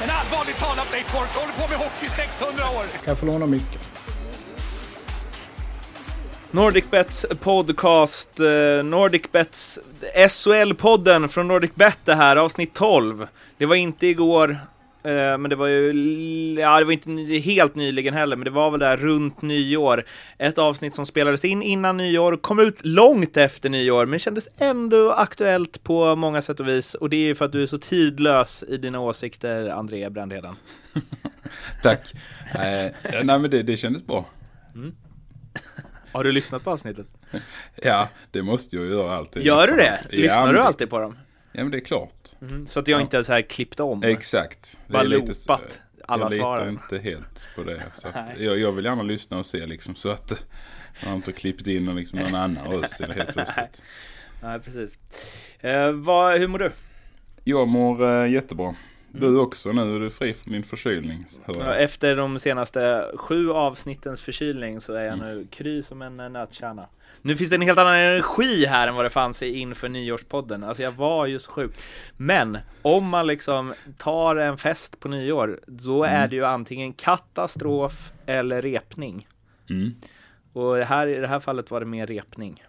Men allvarligt talat Leif Boork, håller på med hockey i 600 år! Kan jag få låna micken? NordicBets podcast, eh, NordicBets SHL-podden från NordicBet det här, avsnitt 12. Det var inte igår, men det var ju, ja det var inte helt nyligen heller, men det var väl där runt nyår. Ett avsnitt som spelades in innan nyår, kom ut långt efter nyår, men kändes ändå aktuellt på många sätt och vis. Och det är ju för att du är så tidlös i dina åsikter, André Brandheden. Tack. Eh, nej men det, det kändes bra. Har du lyssnat på avsnittet? Ja, det måste jag göra alltid. Gör du det? Ja, Lyssnar men du alltid på dem? Ja men det är klart. Så att jag inte så här klippt om? Exakt. Bara loopat alla Jag litar svaren. inte helt på det. Så jag, jag vill gärna lyssna och se liksom så att man har inte klippt in någon, liksom, någon annan röst helt plötsligt. Nej, precis. Eh, vad, hur mår du? Jag mår eh, jättebra. Du också nu, är du fri från din förkylning. Ja. Efter de senaste sju avsnittens förkylning så är jag nu kry som en eh, nötkärna. Nu finns det en helt annan energi här än vad det fanns inför nyårspodden. Alltså jag var ju så sjuk. Men om man liksom tar en fest på nyår, då är det ju antingen katastrof eller repning. Mm. Och här, i det här fallet var det mer repning.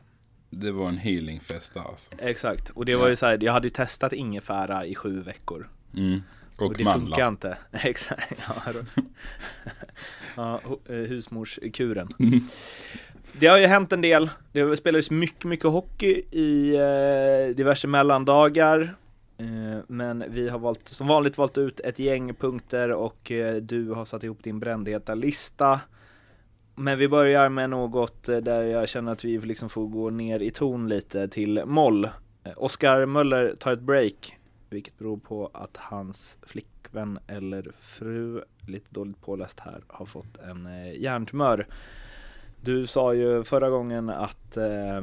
Det var en healingfest alltså. Exakt, och det var ju så här, jag hade ju testat ingefära i sju veckor. Mm. Och, Och, det mandlar. funkar inte. Exakt. Ja, ja, eh, husmorskuren. Det har ju hänt en del. Det spelades mycket, mycket hockey i eh, diverse mellandagar. Eh, men vi har valt, som vanligt valt ut ett gäng punkter och eh, du har satt ihop din brändheta lista. Men vi börjar med något eh, där jag känner att vi liksom får gå ner i ton lite till moll. Eh, Oskar Möller tar ett break, vilket beror på att hans flickvän eller fru, lite dåligt påläst här, har fått en eh, hjärntumör. Du sa ju förra gången att eh,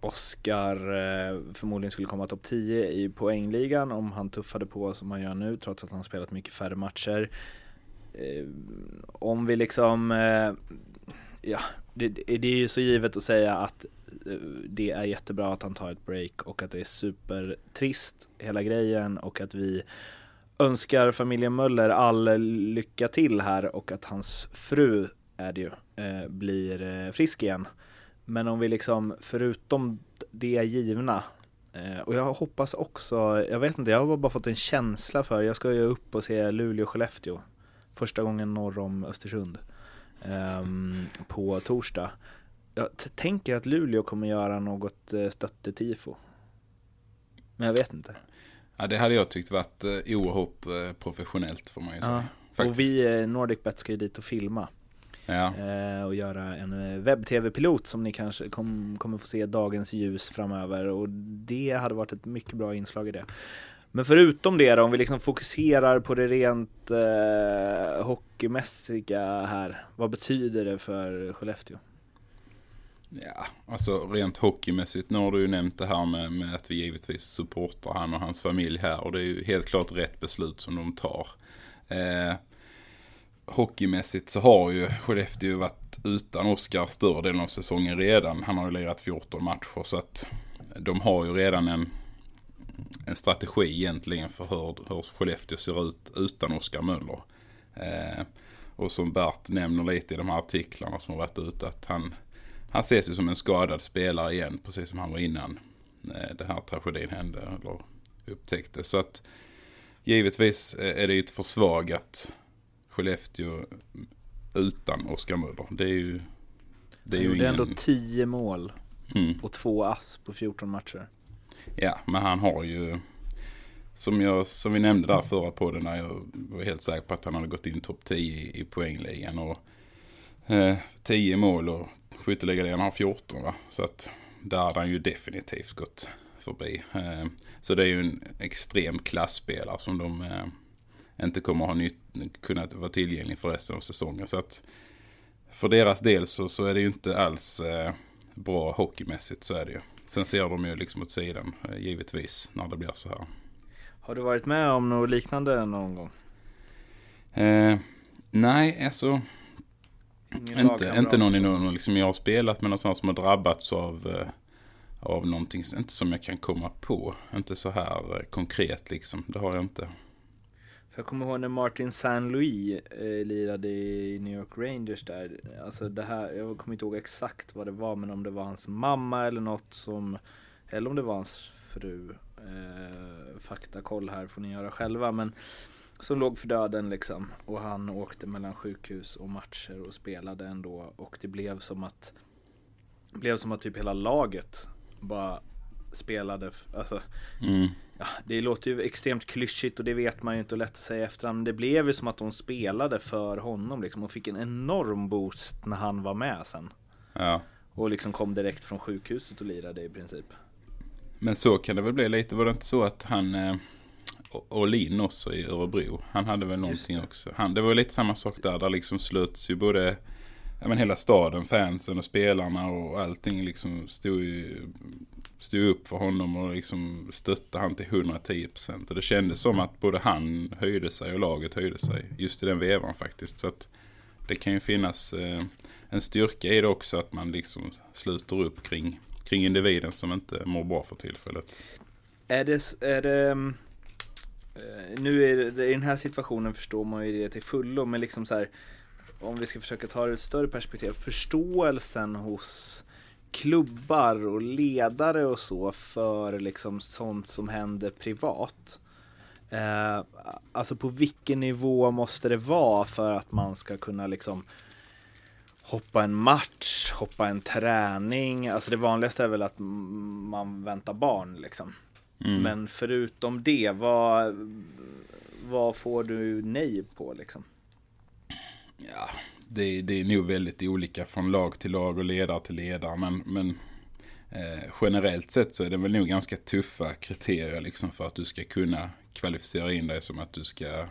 Oskar eh, förmodligen skulle komma topp 10 i poängligan om han tuffade på som han gör nu trots att han spelat mycket färre matcher. Eh, om vi liksom, eh, ja, det, det är ju så givet att säga att Eh, det är jättebra att han tar ett break och att det är supertrist hela grejen och att vi önskar familjen Möller all lycka till här och att hans fru är det ju, eh, blir eh, frisk igen. Men om vi liksom förutom det givna och jag hoppas också, jag vet inte, jag har bara fått en känsla för, jag ska ju upp och se Luleå-Skellefteå första gången norr om Östersund ehm, på torsdag. Jag tänker att Luleå kommer göra något eh, stöttetifo. Men jag vet inte. Ja, det hade jag tyckt varit eh, oerhört eh, professionellt får man ju säga. Ja. Och vi, NordicBet, ska ju dit och filma. Ja. och göra en webb-tv-pilot som ni kanske kom, kommer få se dagens ljus framöver och det hade varit ett mycket bra inslag i det. Men förutom det då, om vi liksom fokuserar på det rent eh, hockeymässiga här, vad betyder det för Skellefteå? Ja, alltså rent hockeymässigt, nu har du ju nämnt det här med, med att vi givetvis supportar han och hans familj här och det är ju helt klart rätt beslut som de tar. Eh, hockeymässigt så har ju Skellefteå varit utan Oskar större delen av säsongen redan. Han har ju lirat 14 matcher så att de har ju redan en, en strategi egentligen för hur, hur Skellefteå ser ut utan Oskar Möller. Eh, och som Bert nämner lite i de här artiklarna som har varit ute att han, han ses ju som en skadad spelare igen precis som han var innan eh, den här tragedin hände eller upptäcktes. Så att givetvis är det ju ett försvagat Skellefteå utan Oskar Möller. Det är ju det är Han ju gjorde ändå ingen... 10 mål Mm. och två ass på 14 matcher. Ja, men han har ju som, jag, som vi nämnde där förra podden när jag var helt säker på att han hade gått in topp 10 i, i poängligan och eh, 10 mål och skytteligan har 14 va. Så att där hade han ju definitivt gått förbi. Eh, så det är ju en extrem klassspelare som de eh, inte kommer ha nytt, kunnat vara tillgänglig för resten av säsongen. Så att för deras del så, så är det ju inte alls eh, bra hockeymässigt, så är det ju. Sen ser de ju liksom åt sidan, givetvis, när det blir så här. Har du varit med om något liknande någon gång? Eh, nej, alltså inte, lagkamrat inte någon i som- någon, liksom jag har spelat med någon som har drabbats av, eh, av någonting, inte som jag kan komma på. Inte så här eh, konkret liksom, det har jag inte. För jag kommer ihåg när Martin Saint Louis eh, lirade i New York Rangers där. Alltså det här, jag kommer inte ihåg exakt vad det var, men om det var hans mamma eller något som, eller om det var hans fru. Eh, faktakoll här får ni göra själva, men som låg för döden liksom. Och han åkte mellan sjukhus och matcher och spelade ändå. Och det blev som att, blev som att typ hela laget bara spelade, alltså Mm. Ja, det låter ju extremt klyschigt och det vet man ju inte och lätt att säga efterhand. Men det blev ju som att de spelade för honom liksom och fick en enorm boost när han var med sen. Ja. Och liksom kom direkt från sjukhuset och lirade i princip. Men så kan det väl bli lite, var det inte så att han eh, och- och Lin också i Örebro, han hade väl någonting det. också. Han, det var lite samma sak där, där liksom sluts ju både ja, men hela staden, fansen och spelarna och allting liksom stod ju stod upp för honom och liksom stöttade han till 110%. Och det kändes som att både han höjde sig och laget höjde sig just i den vevan faktiskt. Så att det kan ju finnas eh, en styrka i det också att man liksom sluter upp kring, kring individen som inte mår bra för tillfället. Är det, är det mm, Eh, nu är det, i den här situationen förstår man ju det till fullo, men liksom så här om vi ska försöka ta det i ett större perspektiv, förståelsen hos klubbar och ledare och så för liksom sånt som händer privat. Eh, alltså på vilken nivå måste det vara för att man ska kunna liksom hoppa en match, hoppa en träning. Alltså det vanligaste är väl att man väntar barn liksom. Mm. Men förutom det, vad, vad får du nej på liksom? Ja, det, det är nog väldigt olika från lag till lag och ledare till ledare. Men, men eh, generellt sett så är det väl nog ganska tuffa kriterier liksom för att du ska kunna kvalificera in dig som att du ska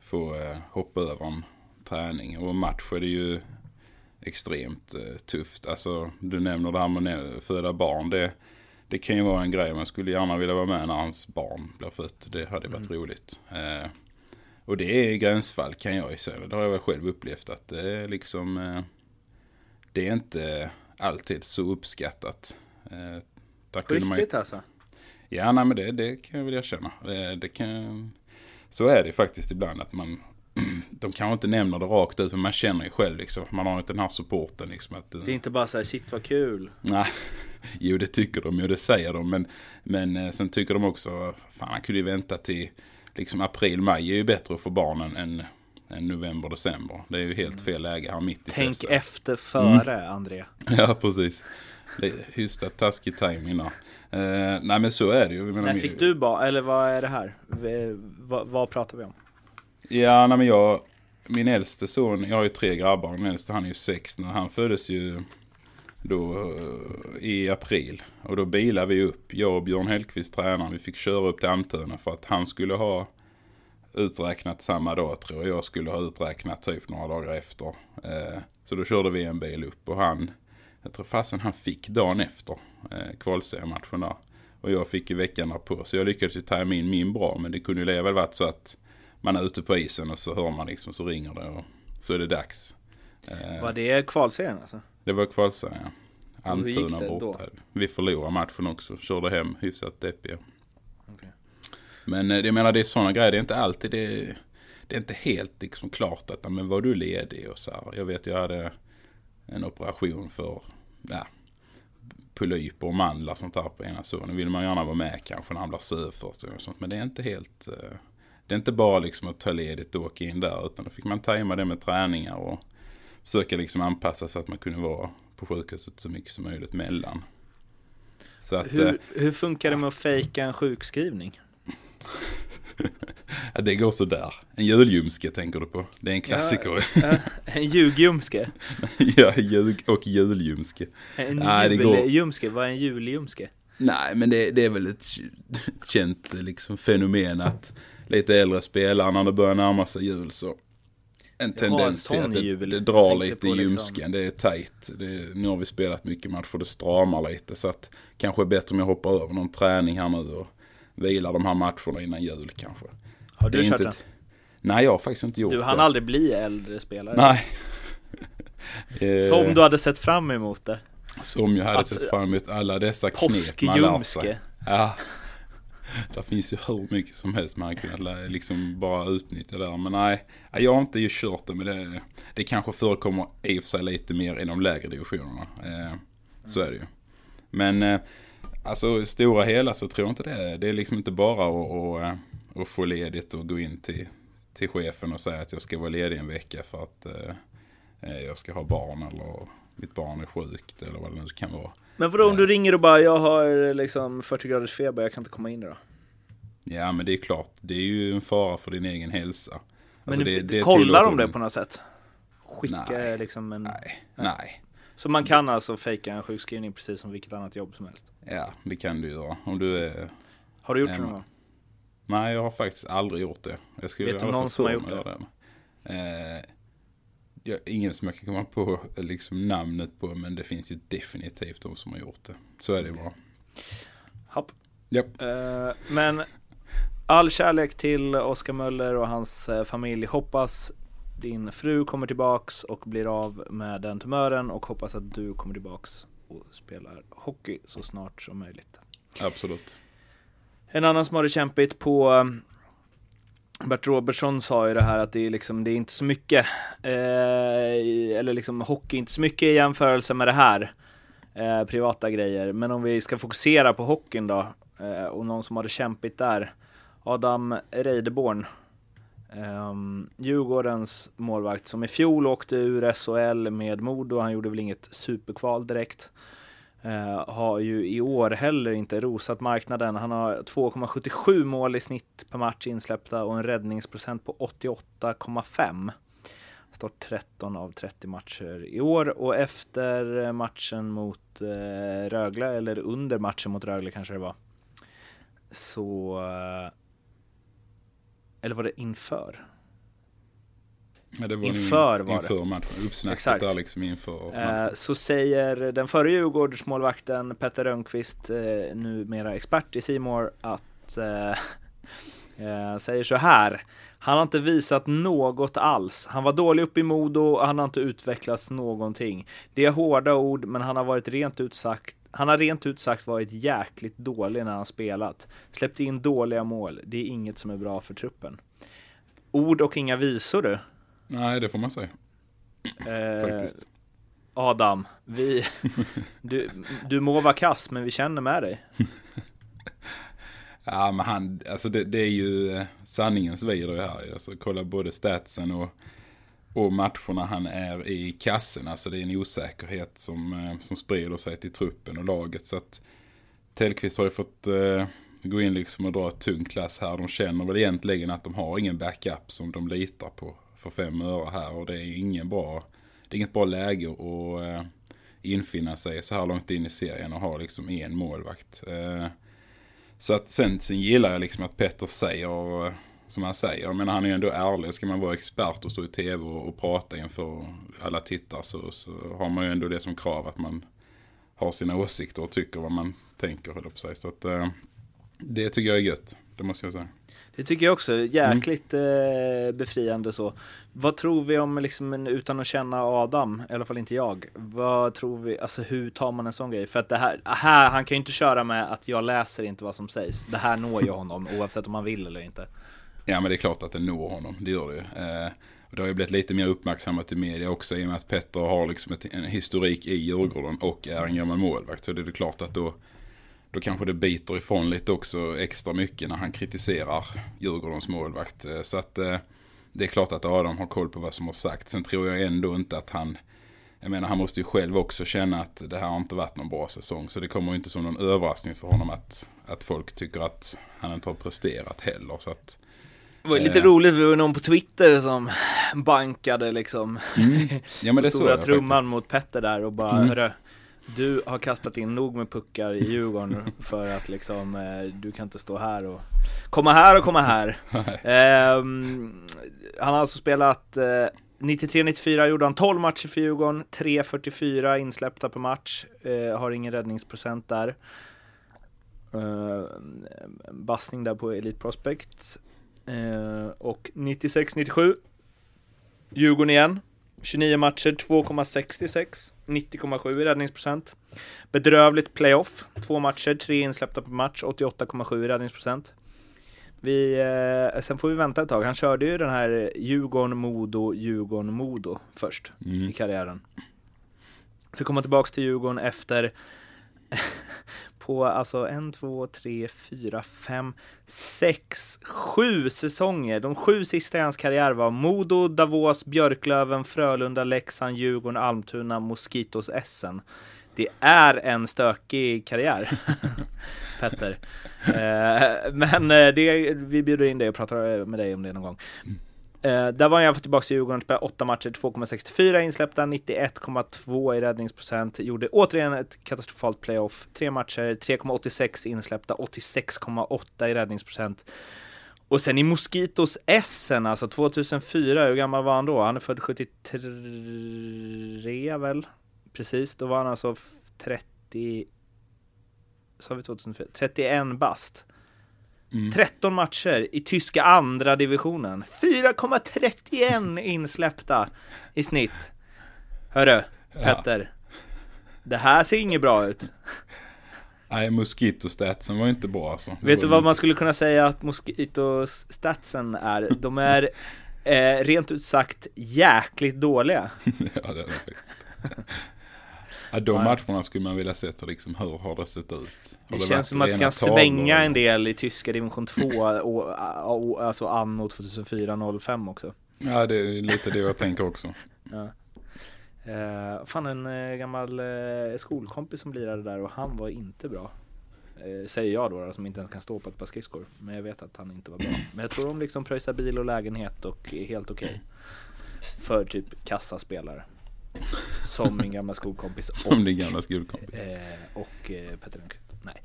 få eh, hoppa över en träning. Och match är det ju extremt eh, tufft. Alltså du nämner det här med att föda barn. Det, det kan ju vara en grej. Man skulle gärna vilja vara med när hans barn blir fött. Det hade varit roligt. Eh, och det är gränsfall kan jag ju säga. Det har jag väl själv upplevt att det är liksom eh, Det är inte alltid så uppskattat. Eh, där På kunde man riktigt alltså? Ja, nej men det, det kan jag väl erkänna. Det, det kan, så är det faktiskt ibland att man de kanske inte nämner det rakt ut men man känner ju själv liksom. Man har inte den här supporten liksom. Att, Det är inte bara så här, shit vad kul. Nej, jo det tycker de ju, det säger de. Men, men eh, sen tycker de också, fan han kunde ju vänta till liksom april, maj är ju bättre för barnen än, än november, december. Det är ju helt fel läge här mitt i Tänk säsongen. efter före, André. Ja, precis. Hyfsat taskig timing där. Eh, nej men så är det ju. Min- fick du barn? Eller vad är det här? V- vad pratar vi om? Ja, nej men jag, min äldste son, jag har ju tre grabbar, den äldste han är ju sex, när han föddes ju då eh, i april. Och då bilade vi upp, jag och Björn Hellkvist tränaren, vi fick köra upp till Almtuna för att han skulle ha uträknat samma dag tror jag, jag skulle ha uträknat typ några dagar efter. Eh, så då körde vi en bil upp och han, jag tror fasen han fick dagen efter eh, kvalseriematchen där. Och jag fick ju veckan därpå. Så jag lyckades ju tajma in min bra. Men det kunde ju leva väl varit så att man är ute på isen och så hör man liksom så ringer det och så är det dags. Eh, Var det kvalserien alltså? det var kvalserien. ja. Almtuna borta. Vi förlorade matchen också. Körde hem hyfsat deppiga. Men eh, jag menar det är sådana grejer. Det är inte alltid det. Det är inte helt liksom klart att men var du ledig och så här. Jag vet jag hade en operation för ja, polyper och mandlar sånt där på ena sonen. vill man gärna vara med kanske när han blir söt först och sånt. Men det är inte helt. eh, Det är inte bara liksom att ta ledigt och åka in där. Utan då fick man tajma det med träningar och försöka liksom anpassa så att man kunde vara på sjukhuset så mycket som möjligt mellan. Så att, eh, Hur, hur funkar det med att fejka en sjukskrivning? ja, det går så där. En julljumske tänker du på. Det är en klassiker. Ja, en ljugjumske? Ja, ljug och julljumske. En går- juljumske? Vad är en juljumske? Nej, men det, det är väl ett känt liksom, fenomen att lite äldre spelare när det börjar närma sig jul så en tendens till att det, jul. det drar lite i liksom- ljumsken. Det är tajt. Det är, nu har vi spelat mycket matcher, det stramar lite. Så att kanske är bättre om jag hoppar över någon träning här nu och vilar de här matcherna innan jul kanske. Har Det du kört inte den? Nej, jag har faktiskt inte gjort Du hann det. aldrig bli äldre spelare. Nej. Som du hade sett fram emot det. Som jag hade Alltså, sett fram emot alla dessa knep man lär sig. Ja. Där finns ju hur mycket som helst man kan liksom bara utnyttja där. Men nej, jag har inte ju kört det. Men det, det kanske förekommer i och för sig lite mer i de lägre divisionerna. Eh, så är det ju. Men eh, alltså i stora hela så tror jag inte det. Det är liksom inte bara att, att, eh, att få ledigt och gå in till, till chefen och säga att jag ska vara ledig en vecka för att eh, eh jag ska ha barn eller mitt barn är sjukt eller vad det nu kan vara. Men vadå om du ringer och bara jag har liksom 40 graders feber, jag kan inte komma in idag. Ja men det är klart, det är ju en fara för din egen hälsa. Men Alltså, det, det- det kollar de det de. på något sätt? Skicka Nej. liksom en... Nej, nej. Så man kan alltså fejka en sjukskrivning precis som vilket annat jobb som helst? Ja, det kan du göra. Om du är... Har du gjort det någon gång? Nej, jag har faktiskt aldrig gjort det. Jag skulle Vet du någon som har gjort göra det? Jag, ingen som jag kan komma på liksom, namnet på, men det finns ju definitivt de som har gjort det. Så är det bara. Hopp. Japp. Eh, men all kärlek till Oskar Möller och hans eh, familj. Hoppas din fru kommer tillbaks och blir av med den tumören och hoppas att du kommer tillbaks och spelar hockey så snart som möjligt. Absolut. En annan som har det kämpigt på eh, Bert Robertsson sa ju det här att det är liksom, det är inte så mycket, eh, eller liksom hockey är inte så mycket i jämförelse med det här. Eh, privata grejer. Men om vi ska fokusera på hockeyn då, eh, och någon som hade kämpigt där. Adam Reideborn. eh, Djurgårdens målvakt som i fjol åkte ur SHL med Modo, han gjorde väl inget superkval direkt. Eh, har ju i år heller inte rosat marknaden. Han har 2,77 mål i snitt per match insläppta och en räddningsprocent på 88,5. Står 13 av 30 matcher i år och efter matchen mot eh, Rögle, eller under matchen mot Rögle kanske det var, så... Eh, eller var det inför? Ja, det var Inför nog var det. inför matchen. Uppsnacket Exakt. där liksom inför. Eh, så säger den förre Djurgårdsmålvakten Petter Rönnqvist, eh, numera expert i Simor att eh, eh, säger så här. Han har inte visat något alls. Han var dålig uppe i Modo och han har inte utvecklats någonting. Det är hårda ord, men han har varit rent ut sagt han har rent ut sagt varit jäkligt dålig när han spelat. Släppt in dåliga mål. Det är inget som är bra för truppen. Ord och inga visor du. Nej, det får man säga. Eh, Faktiskt. Adam, vi, du, du må vara kass men vi känner med dig. Ja, men han, alltså det, det är ju eh, sanningens vidare här. Alltså, kolla både statsen och, och matcherna han är i kassen. Alltså det är en osäkerhet som, eh, som sprider sig till truppen och laget. Så att Tellqvist har ju fått eh, gå in liksom och dra ett tungt klass här. De känner väl egentligen att de har ingen backup som de litar på för fem öre här. Och det är ingen bra, det är inget bra läge att eh, infinna sig så här långt in i serien och ha liksom en målvakt. Eh, så att sen, sen gillar jag liksom att Petter säger, eh, som han säger, jag menar han är ju ändå ärlig. Ska man vara expert och stå i tv och, och prata inför alla tittare så, så har man ju ändå det som krav att man har sina åsikter och tycker vad man tänker, höll på sig. Så att eh, det tycker jag är gött, det måste jag säga. Det tycker jag också, jäkligt eh, befriande så. Vad tror vi om, liksom, en- utan att känna Adam, i alla fall inte jag, vad tror vi, alltså hur tar man en sån grej? För att det här, här han kan ju inte köra med att jag läser inte vad som sägs. Det här når ju honom oavsett om han vill eller inte. Ja men det är klart att det når honom, det gör det ju. Eh, och det har ju blivit lite mer uppmärksammat i media också i och med att Petter har liksom ett, en historik i Djurgården och är en gammal målvakt. Så det är klart att då, då kanske det biter ifrån lite också extra mycket när han kritiserar Djurgårdens målvakt. Eh, så att eh, det är klart att Adam har koll på vad som har sagt. Sen tror jag ändå inte att han jag menar han måste ju själv också känna att det här har inte varit någon bra säsong. Så det kommer ju inte som någon överraskning för honom att, att folk tycker att han inte har presterat heller. Så att, Det var lite Eh. roligt, det var någon på Twitter som bankade liksom ja men det stora jag trumman faktiskt. mot Petter där och bara, Mm. Du har kastat in nog med puckar i Djurgården för att liksom, eh, du kan inte stå här och komma här och komma här. Ehm, han har alltså spelat eh, 93-94 gjorde han 12 matcher för Djurgården, 3.44 insläppta per match, eh, har ingen räddningsprocent där. Uh, bassning där på Elite Prospect. Eh, och 96-97 Djurgården igen. 29 matcher, 2,66. 90,7 i räddningsprocent. Bedrövligt playoff. Två matcher, tre insläppta per match, 88,7 i räddningsprocent. Vi, eh, sen får vi vänta ett tag. Han körde ju den här Djurgården-Modo, Djurgården-Modo först Mm. i karriären. Så kom han tillbaks till Djurgården efter på alltså en, två, tre, fyra, fem, sex, sju säsonger. De sju sista i hans karriär var Modo, Davos, Björklöven, Frölunda, Leksand, Djurgården, Almtuna, Moskitos, Essen. Det är en stökig karriär, Petter. Eh, men eh, det, vi bjuder in dig och pratar med dig om det någon gång. Eh, där var han tillbaka till Djurgården, spelade 8 matcher, 2,64 insläppta, 91,2 i räddningsprocent. Gjorde återigen ett katastrofalt playoff. Tre matcher, 3,86 insläppta, 86,8 i räddningsprocent. Och sen i Moskitos Essen, alltså 2004, hur gammal var han då? Han är född 73 väl? Precis, då var han alltså 30... Sa vi 2004? 31 bast. 13 matcher i tyska andra divisionen. 4,31 insläppta i snitt. Hörru, Petter. Det här ser inget bra ut. Nej, Mosquito-statsen var inte bra alltså. Vet du vad man skulle kunna säga att Mosquito-statsen är? De är eh, rent ut sagt jäkligt dåliga. ja, det är det faktiskt. Ja, de matcherna skulle man vilja sett och liksom hur har det sett ut? Har Det, varit känns som att det kan svänga en del i tyska division 2, och, och, alltså anno 2004-05 också. Ja, det är lite det jag tänker också. Eh, fan en eh, gammal eh, skolkompis som lirade där och han var inte bra. Eh, säger jag då, då, som inte ens kan stå på ett par skridskor. Men jag vet att han inte var bra. Men jag tror de liksom pröjsar bil och lägenhet och är helt okej. För typ kassaspelare. Som min gamla skolkompis. Som din gamla skolkompis. Eh, och eh, Petter Lundqvist. Nej.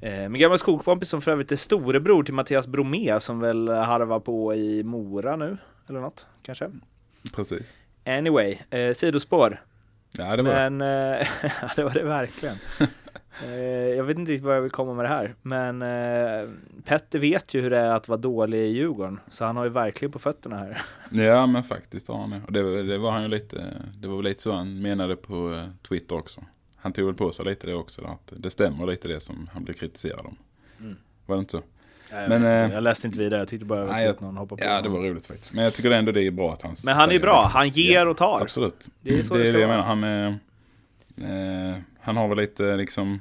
Eh, min gamla skolkompis som för övrigt är storebror till Mattias Bromé som väl harvar på i Mora nu. Eller något kanske. Precis. Anyway, eh, sidospår. Ja, det var det. Men, eh, ja, det var det verkligen. Eh, jag vet inte riktigt vad jag vill komma med det här, men eh, Petter vet ju hur det är att vara dålig i Djurgården, så han har ju verkligen på fötterna här. Ja, men faktiskt har han det. Och det, var- det var han ju lite, det var väl lite så han menade på eh, Twitter också. Han tog väl på sig lite det också, att det stämmer lite det som han blev kritiserad om. Mm. Var det inte så? Jag, Men, inte, jag läste inte vidare, jag tyckte bara nej, att någon hoppade på Ja, det var roligt faktiskt. Men jag tycker ändå det är bra att han Men han är bra, liksom. han ger Ja, och tar. Absolut. Det är så det, är det jag menar. Han, är, eh, han har väl lite liksom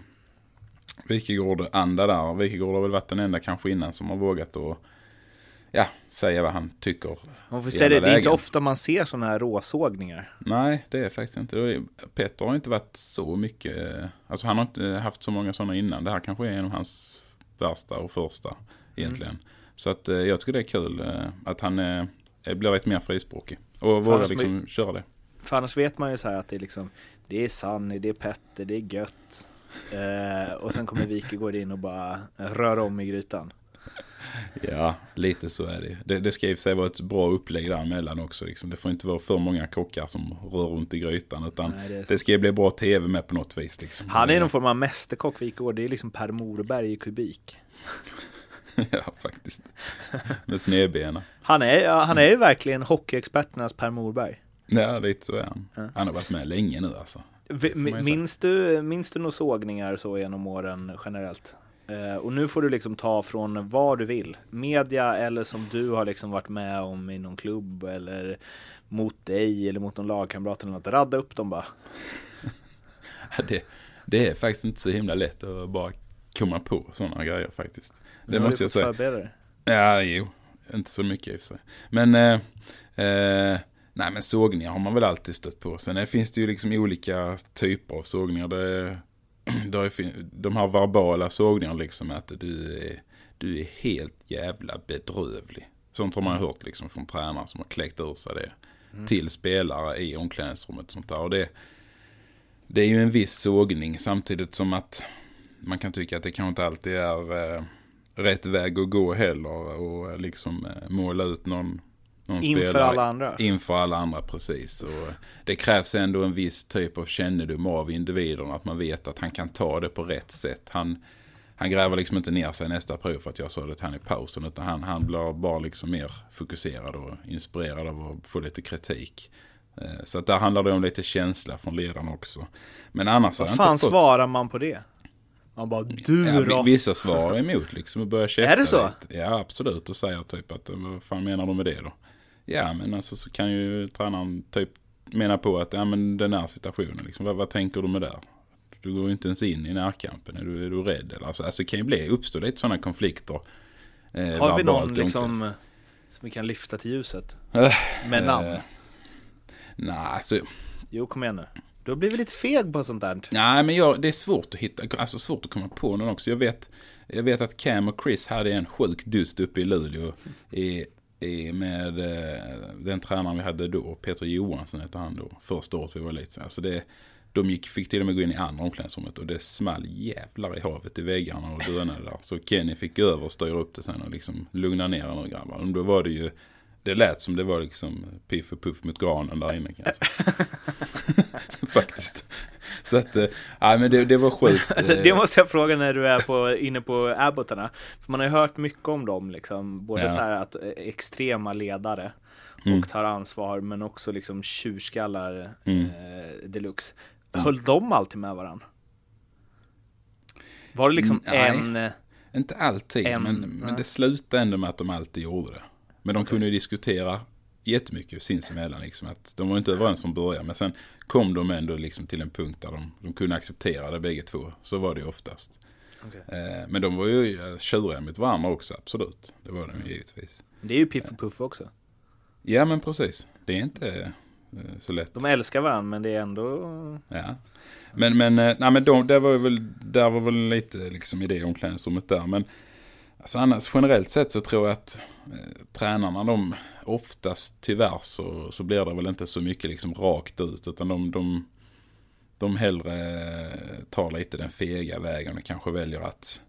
Wikegård-anda där. Wikegård har väl varit den enda kanske innan som har vågat att ja, säga vad han tycker. Man får säga det, det är inte ofta man ser sådana här råsågningar. Nej, det är faktiskt inte. Är- Peter har inte varit så mycket, alltså han har inte haft så många sådana innan. Det här kanske är en av hans värsta och första egentligen. Mm. Så att eh, jag tycker det är kul eh, att han eh, blir lite mer frispråkig. Och vågar liksom köra det. För annars vet man ju så här att det är liksom, det är Sanny, det är Petter, det är gött. Eh, och sen kommer Wikegård in och bara rör om i grytan. Ja, lite så är det. Det, det ska i och för sig vara ett bra upplägg däremellan också. Liksom. Det får inte vara för många kockar som rör runt i grytan. Utan Nej, det det ska ju bli bra tv med på något vis. Liksom. Han är någon form av mästerkock Wikegård, det är liksom Per Morberg i kubik. ja, faktiskt. Med snedbena. Han är, han är ju verkligen hockeyexperternas Per Morberg. Ja, lite så är han. Han har varit med länge nu alltså. Minns, du, minns du några sågningar så genom åren generellt? Eh, och nu får du liksom ta från vad du vill. Media eller som du har liksom varit med om i någon klubb eller mot dig eller mot någon lagkamrat eller något. Radda upp dem bara. Det, det är faktiskt inte så himla lätt att bara komma på sådana grejer faktiskt. Det måste jag säga. förbereda dig. Ja, jo. Inte så mycket i och för sig. Men, eh, eh, nej men sågningar har man väl alltid stött på. Sen finns det ju liksom olika typer av sågningar. Det, det är, de här verbala sågningarna liksom att du är, du är helt jävla bedrövlig. Sånt har man hört liksom från tränare som har kläckt ur sig det. Till spelare i omklädningsrummet och sånt där. Och det, det är ju en viss sågning samtidigt som att man kan tycka att det kanske inte alltid är eh, rätt väg att gå heller och liksom eh, måla ut någon, någon Inför spelare. alla andra. Inför alla andra, precis. Och det krävs ändå en viss typ av kännedom av individen, att man vet att han kan ta det på rätt sätt. Han, han gräver liksom inte ner sig i nästa prov för att jag sa det till han i pausen, utan han, han blir bara liksom mer fokuserad och inspirerad av att få lite kritik. Eh, Så att där handlar det om lite känsla från ledarna också. Men annars har Vad jag fan inte fått... svarar man på det? Man bara, du Ja, då? vi- vissa svarar emot liksom och börjar käfta Är det så? Lite. Ja, absolut. Och säger typ att vad fan menar du med det då? Ja, men alltså så kan ju tränaren typ mena på att ja, men den här situationen, liksom, vad, vad tänker du med det? Du går ju inte ens in i närkampen. Är du, är du rädd? Eller, alltså, alltså det kan ju bli, uppstå lite sådana konflikter. Eh, Har vi någon liksom omklädningsrummet. som vi kan lyfta till ljuset? Äh, Med namn? Eh, Nej, alltså, Jo, kom igen nu. Du har blivit lite feg på sånt där. Nej, men jag, det är svårt att hitta, alltså svårt att komma på någon också. Jag vet, jag vet att Cam och Chris hade en sjuk dust uppe i Luleå i, i, med eh, den tränaren vi hade då, Peter Johansson hette han då, första året vi var lite alltså det, De gick, fick till och med gå in i andra omklädningsrummet och det small jävlar i havet i väggarna och dönade där. Så Kenny fick gå över och styra upp det sen och liksom lugna ner den grabbar. Och då var det ju, det lät som det var liksom piff och puff mot granen där inne kan jag säga. Faktiskt. Så att, eh, nej men det, det var sjukt. eh, Det måste jag fråga när du är på, inne på Abbottarna. För man har ju hört mycket om dem, liksom. både Ja. så här att eh, extrema ledare Mm. och tar ansvar, men också liksom tjurskallar Mm. eh, deluxe. Höll de alltid med varandra? Var det liksom Mm, nej. en... Inte alltid, En- men, men det slutade ändå med att de alltid gjorde det. Men de kunde ju diskutera jättemycket sinsemellan. Liksom, att de var inte överens från början, men sen kom de ändå liksom till en punkt där de, de kunde acceptera det bägge två. Så var det oftast. Okej. Eh, men de var ju eh, tjuriga mot varandra också, absolut. Det var de ju givetvis. Det är ju Piff och Puff också. Ja, men precis. Det är inte eh, så lätt. De älskar varandra, men det är ändå... Ja. Men, men, nej, men de, där var ju väl, där var väl lite liksom i det omklädningsrummet där. Men alltså annars generellt sett så tror jag att eh, tränarna de oftast tyvärr så, så blir det väl inte så mycket liksom rakt ut. Utan de, de, de hellre eh, tar lite den fega vägen och kanske väljer att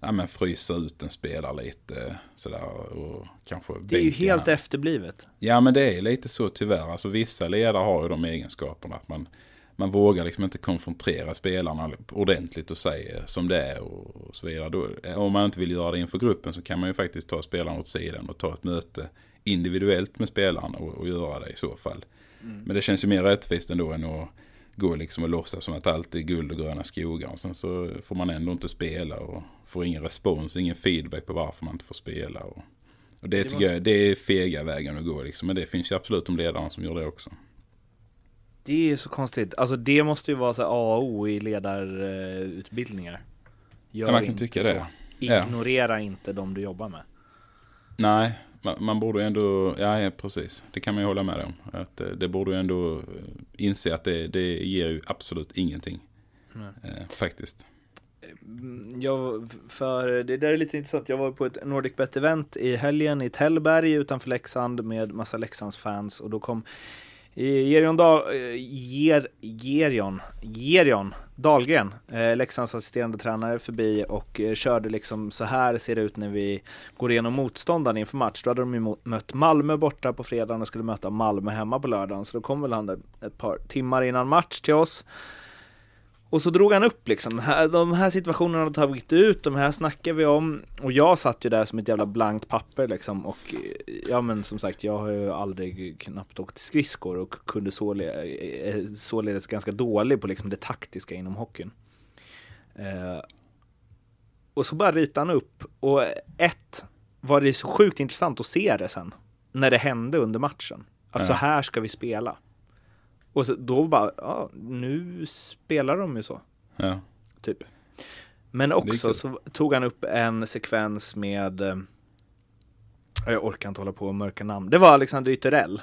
ja, men frysa ut en spelare lite sådär och kanske Det är ju helt han. efterblivet. Ja men det är lite så tyvärr. Alltså vissa ledare har ju de egenskaperna att man, man vågar liksom inte konfrontera spelarna ordentligt och säga som det är och, så vidare. Då, om man inte vill göra det inför gruppen så kan man ju faktiskt ta spelarna åt sidan och ta ett möte individuellt med spelarna och, och göra det i så fall. Men det känns ju mer rättvist ändå än att gå liksom och låtsas som att allt är guld och gröna skogar. Och sen så får man ändå inte spela och får ingen respons, ingen feedback på varför man inte får spela. Och, och det, tycker jag det är fega vägen att gå liksom. Men det finns ju absolut de ledarna som gör det också. Det är ju så konstigt. Alltså det måste ju vara så A och O i ledarutbildningar. Gör Ja, man kan inte tycka så. det. Ja. Ignorera inte de du jobbar med. Nej, man, man borde ju ändå, ja, ja precis. Det kan man ju hålla med om. Att eh, det borde ju ändå eh, inse att det, det ger ju absolut ingenting. Eh, faktiskt. Mm, Jag, för det där är lite intressant. Jag var på ett Nordic Bet event i helgen i Tällberg utanför Leksand med massa Leksands fans och då kom Eh, Gerion, Dal, eh, Ger, Gerion, Gerion Dahlgren, eh, Leksands assisterande tränare förbi och eh, körde liksom så här ser det ut när vi går igenom motståndaren inför match. Då hade de ju mött Malmö borta på fredagen och skulle möta Malmö hemma på lördagen. Så då kom väl han där ett par timmar innan match till oss. Och så drog han upp liksom, här, de här situationerna har tagit ut, de här snackar vi om. Och jag satt ju där som ett jävla blankt papper liksom. Och eh, ja men som sagt, jag har ju aldrig knappt åkt skridskor och kunde såle, eh, således ganska dålig på liksom det taktiska inom hockeyn. Eh, och så bara ritade han upp. Och ett, var det så sjukt intressant att se det sen. När det hände under matchen. Att så här ska vi spela. Och så, då bara, ja, nu spelar de ju så, Ja. typ. Men också så tog han upp en sekvens med, eh, jag orkar inte hålla på och mörka namn. Det var Alexander Ytterell.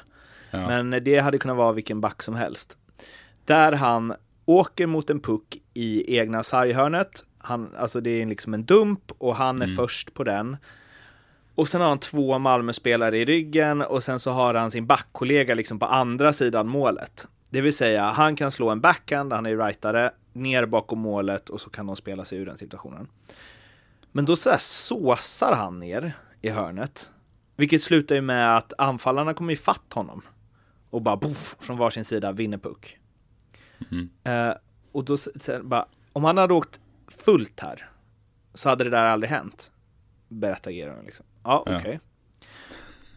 Ja. Men det hade kunnat vara vilken back som helst. Där han åker mot en puck i egna sarghörnet. Han, alltså det är liksom en dump och han är först på den. Och sen har han två Malmö-spelare i ryggen och sen så har han sin backkollega liksom på andra sidan målet. Det vill säga, han kan slå en backhand, han är rightare, ner bakom målet och så kan de spela sig ur den situationen. Men då så här såsar han ner i hörnet. Vilket slutar ju med att anfallarna kommer ifatt honom. Och bara boff, från varsin sida vinner puck. Eh, och då bara, om han hade åkt fullt här så hade det där aldrig hänt. Berättar Geron liksom. Ja, Ja.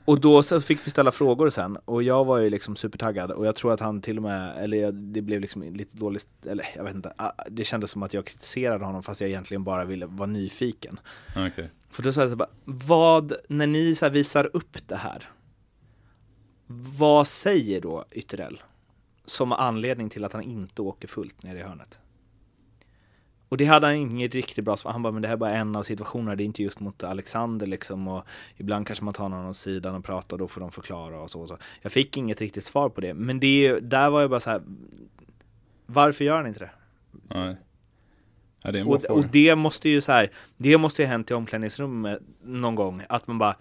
Och då så fick vi ställa frågor sen och jag var ju liksom supertaggad och jag tror att han till och med, eller det blev liksom lite dåligt, eller jag vet inte, ah, det kändes som att jag kritiserade honom fast jag egentligen bara ville vara nyfiken. Okej. För då sa jag så bara, vad, när ni så visar upp det här, vad säger då Ytterell som anledning till att han inte åker fullt ner i hörnet? Och det hade han inget riktigt bra svar. Han bara, men det här är bara en av situationerna, det är inte just mot Alexander liksom. Och ibland kanske man tar någon åt sidan och pratar och då får de förklara och så och så. Jag fick inget riktigt svar på det, men det, där var jag bara så här, varför gör han inte det? Nej. Ja, det Och, och det måste ju så här, det måste ju ha hänt i omklädningsrummet någon gång, att man bara,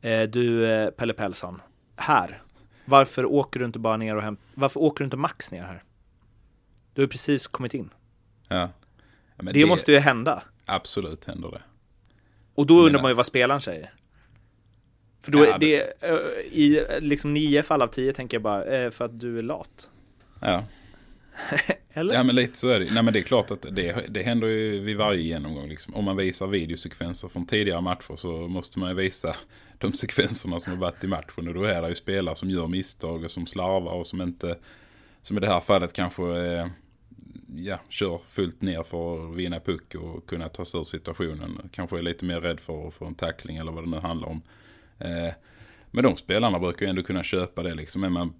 eh, du eh, Pelle Pellsson, här, varför åker du inte bara ner och hämtar, varför åker du inte max ner här? Du har precis kommit in. Ja. Men Det, måste ju hända. Absolut händer det. Och då undrar man ju vad spelaren säger. För då Ja, är det, eh, i liksom nio fall av tio tänker jag bara, eh, för att du är lat. Ja. Eller? Ja men lite så är det. Nej men det är klart att det, det händer ju vid varje genomgång. Liksom. Om man visar videosekvenser från tidigare matcher så måste man ju visa de sekvenserna som har varit i matchen. Och då är det ju spelare som gör misstag och som slarvar och som inte, som i det här fallet kanske eh, ja, kör fullt ner för att vinna puck och kunna ta sig ur situationen. Kanske är lite mer rädd för att få en tackling eller vad det nu handlar om. Eh, men de spelarna brukar ju ändå kunna köpa det liksom. Men man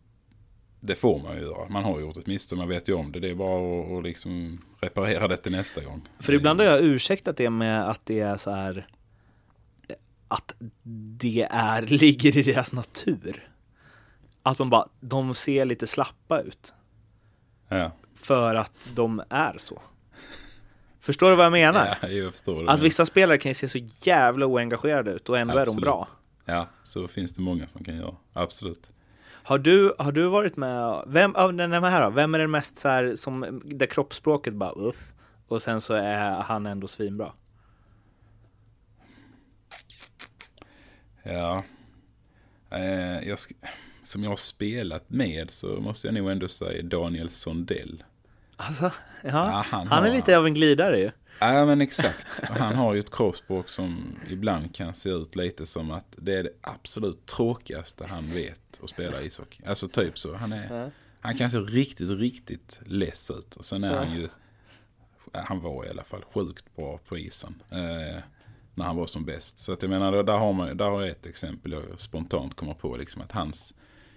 det får man ju göra. Man har gjort ett misstag, man vet ju om det. Det är bara att, att liksom reparera det till nästa gång. För ibland har jag ursäktat det med att det är så här att det är, ligger i deras natur. Att de bara, de ser lite slappa ut. Ja, För att de är så. Förstår du vad jag menar? ja jag förstår. Att vissa spelare kan ju se så jävla oengagerade ut och ändå är de Absolut. bra. Ja, så finns det många som kan göra. Absolut. Har du, har du varit med, vem, av den här då, vem är den mest så här som, där kroppsspråket bara uff, och sen så är han ändå svinbra? Ja. Eh, jag som jag har spelat med så måste jag nog ändå säga Daniel Sondell. Alltså, ja, Ja, han han, är har- lite av en glidare ju. Ja men exakt. Han har ju ett kroppsspråk som ibland kan se ut lite som att det är det absolut tråkigaste han vet att spela ishockey. Alltså typ så. Han, är, han kan se riktigt, riktigt less ut. Och sen är han ju, ja, han var i alla fall sjukt bra på isen. Eh, när han var som bäst. Så att jag menar, där har, man, där har jag ett exempel jag spontant kommer på. Liksom, att hans,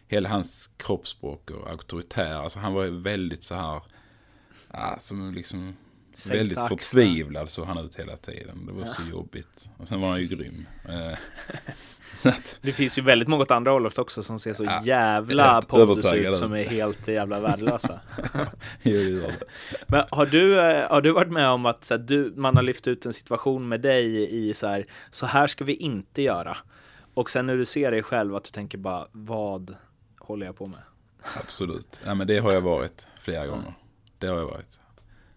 hela hans kroppsspråk och auktoritär, alltså han var väldigt så här, ja, som liksom Sänkta väldigt axlar. förtvivlad såg han ut hela tiden. Det var så jobbigt. Och sen var han ju grym. Eh, Det finns ju väldigt många åt andra hållet också som ser så Ja, jävla pondus ut som är helt jävla värdelösa. Men har du, eh, har du varit med om att här, du, man har lyft ut en situation med dig i så här, så här ska vi inte göra. Och sen när du ser dig själv att du tänker bara, vad håller jag på med? Absolut. Ja, men det har jag varit flera gånger. Det har jag varit.